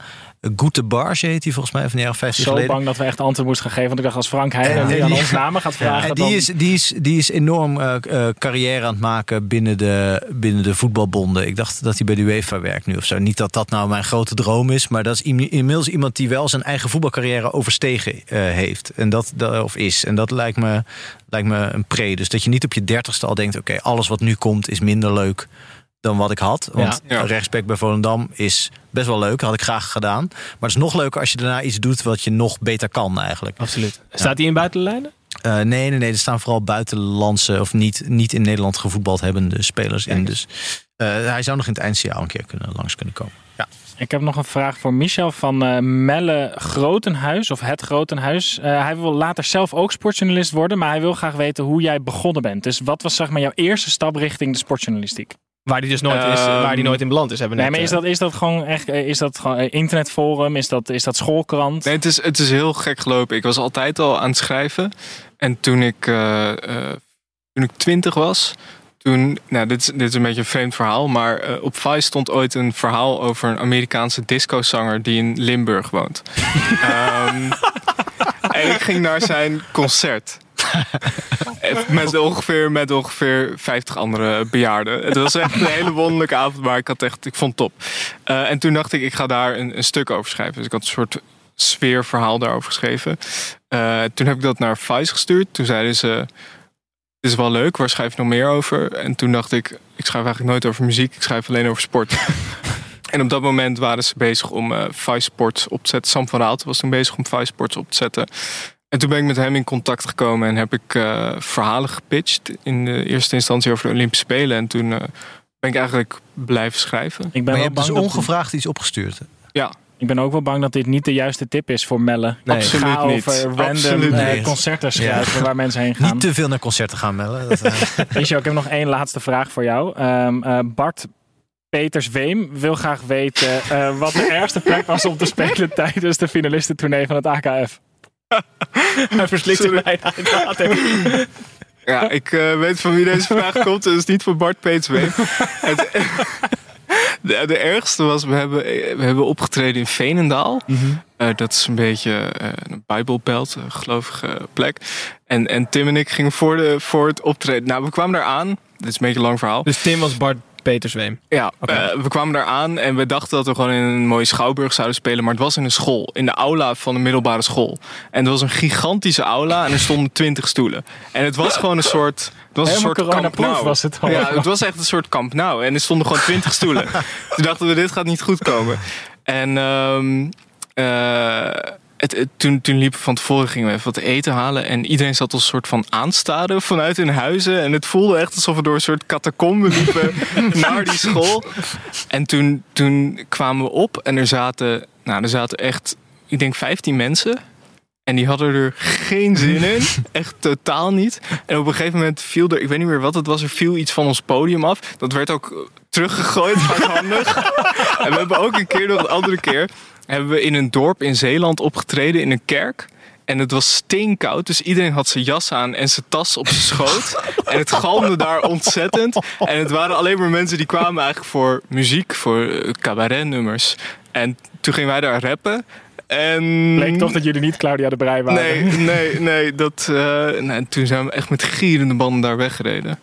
Goede Barge heet hij volgens mij van de jaren 15
Zo
geleden.
bang dat we echt antwoord moesten gaan geven. Want ik dacht als Frank Heijnen die aan ons namen gaat vragen.
En die,
dan...
is, die, is, die is enorm uh, uh, carrière aan het maken binnen de, binnen de voetbalbonden. Ik dacht dat hij bij de UEFA werkt nu of zo. Niet dat dat nou mijn grote droom is. Maar dat is inmiddels iemand die wel zijn eigen voetbalcarrière overstegen uh, heeft. En dat, dat, of is. En dat lijkt me, lijkt me een pre. Dus dat je niet op je dertigste al denkt... oké, okay, alles wat nu komt is minder leuk dan wat ik had. Want ja. rechtsback bij Volendam is best wel leuk. Had ik graag gedaan. Maar het is nog leuker als je daarna iets doet wat je nog beter kan eigenlijk.
Absoluut. Staat hij in buitenlijnen?
Uh, nee, nee, nee. Er staan vooral buitenlandse of niet, niet in Nederland gevoetbald hebbende spelers in. Dus uh, hij zou nog in het eindsignaal een keer kunnen, langs kunnen komen. Ja.
Ik heb nog een vraag voor Michel van uh, Melle Grotenhuis, of Het Grotenhuis. Uh, hij wil later zelf ook sportjournalist worden, maar hij wil graag weten hoe jij begonnen bent. Dus wat was zeg maar jouw eerste stap richting de sportjournalistiek?
Waar die dus nooit, is,
Ehm,
waar die nooit in beland is. Hebben we
Nee,
net,
maar is
eh,
dat, is dat gewoon echt eh, is dat gewoon eh, internetforum? Is dat, is dat schoolkrant?
Nee, het is, het is heel gek gelopen. Ik was altijd al aan het schrijven. En toen ik, eh, eh, toen ik twintig was, toen, nou, dit is, dit is een beetje een vreemd verhaal, maar op Vice stond ooit een verhaal over een Amerikaanse discozanger die in Limburg woont. Ehm, en ik ging naar zijn concert. Met ongeveer, met ongeveer 50 andere bejaarden. Het was echt een hele wonderlijke avond, maar ik, had echt, ik vond het top. Eh, en toen dacht ik, ik ga daar een, een stuk over schrijven. Dus ik had een soort sfeerverhaal daarover geschreven. Eh, toen heb ik dat naar Vice gestuurd. Toen zeiden ze, dit is wel leuk, waar schrijf je nog meer over? En toen dacht ik, ik schrijf eigenlijk nooit over muziek, ik schrijf alleen over sport. en op dat moment waren ze bezig om eh Vice Sports op te zetten. Sam van Raalte was toen bezig om Vice Sports op te zetten. En toen ben ik met hem in contact gekomen en heb ik eh, verhalen gepitcht. In de eerste instantie over de Olympische Spelen. En toen eh, ben ik eigenlijk blijven schrijven.
Ik ben,
Maar je
wel
hebt dus
bang dat,
ongevraagd iets opgestuurd.
Ja,
ik ben ook wel bang dat dit niet de juiste tip is voor Melle.
Nee.
Absoluut
Ga
niet.
over random
Absoluut
eh,
niet.
concerten schrijven waar mensen heen gaan.
Niet te veel naar concerten gaan melden. Dat,
Michel, ik heb nog één laatste vraag voor jou. Ehm, eh, Bart Peters Weem wil graag weten eh, wat de ergste plek was om te spelen tijdens de finalistentournee van het AKF.
Hij verslikt zich bijna in water.
Ja, ik eh, weet van wie deze vraag komt. Het is niet van Bart Peetswee. Het, de, de ergste was, we hebben, we hebben opgetreden in Veenendaal. Eh, dat is een beetje eh, een Bijbelbelt, een gelovige plek. En, en Tim en ik gingen voor, de, voor het optreden. Nou, we kwamen daar aan. Dit is een beetje een lang verhaal.
Dus Tim was Bart Petersweem.
Ja, eh, we kwamen daar aan en we dachten dat we gewoon in een mooie schouwburg zouden spelen. Maar het was in een school, in de aula van een middelbare school. En het was een gigantische aula en er stonden twintig stoelen. En het was gewoon een soort... Het was een soort kamp nou.
was het al.
Ja, het was echt een soort kamp nou. En er stonden gewoon twintig stoelen. Toen dachten we, dit gaat niet goed komen. En ehm, eh, het, het- toen, toen liepen we van tevoren, gingen we even wat eten halen. En iedereen zat als een soort van aanstaren vanuit hun huizen. En het voelde echt alsof we door een soort catacombe liepen naar die school. En toen, toen kwamen we op en er zaten, nou, er zaten echt, ik denk 15 mensen. En die hadden er geen zin in. Echt totaal niet. En op een gegeven moment viel er, ik weet niet meer wat het was, er viel iets van ons podium af. Dat werd ook teruggegooid, hardhandig. en we hebben ook een keer, nog een andere keer, hebben we in een dorp in Zeeland opgetreden in een kerk. En het was steenkoud, dus iedereen had zijn jas aan en zijn tas op zijn schoot. En het galmde daar ontzettend. En het waren alleen maar mensen die kwamen eigenlijk voor muziek, voor eh, cabaretnummers. En toen gingen wij daar rappen. En...
Bleek toch dat jullie niet Claudia de Brij waren.
Nee, nee, nee. Dat, eh, nee, toen zijn we echt met gierende banden daar weggereden.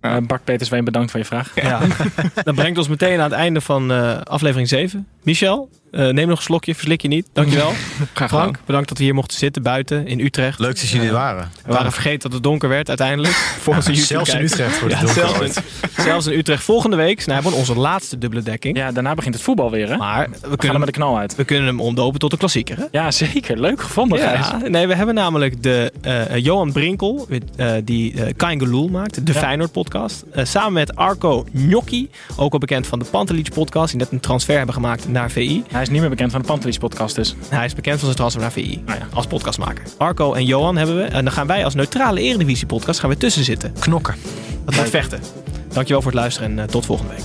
Bart Peters Weem, bedankt voor je vraag.
Ja. Dat brengt ons meteen aan het einde van eh, aflevering 7. Michel, eh, neem nog een slokje, verslik je niet. Dankjewel.
Graag
Frank,
gedaan.
bedankt dat we hier mochten zitten buiten in Utrecht.
leuk dat jullie er waren.
We waren vergeten dat het donker werd uiteindelijk. Voor onze
Zelfs in. Utrecht wordt
Ja,
het donker
zelfs,
ooit.
in, zelfs in Utrecht. Volgende week snijden we onze laatste dubbele dekking.
Ja, daarna begint het voetbal weer, hè?
Maar we
We gaan
kunnen,
met de knal uit.
we kunnen hem omdopen tot een klassieker. Hè?
Ja, zeker. Leuk gevonden, Gijs.
Ja, nee, we hebben namelijk de eh, Johan Brinkel, eh, die uh, Kain Geloel maakt, de
Ja.
Feyenoord podcast. Eh, samen met Arco Gnocchi, ook al bekend van de Pantelich podcast, die net een transfer hebben gemaakt naar VI.
Hij is niet meer bekend van de Pantelis podcast dus.
Hij is bekend van zijn transfer naar VI,
Ah, ja.
als podcastmaker. Arco en Johan hebben we. En dan gaan wij als neutrale Eredivisie podcast gaan we tussen zitten.
Knokken.
Dat wordt vechten. Dankjewel voor het luisteren en eh, tot volgende week.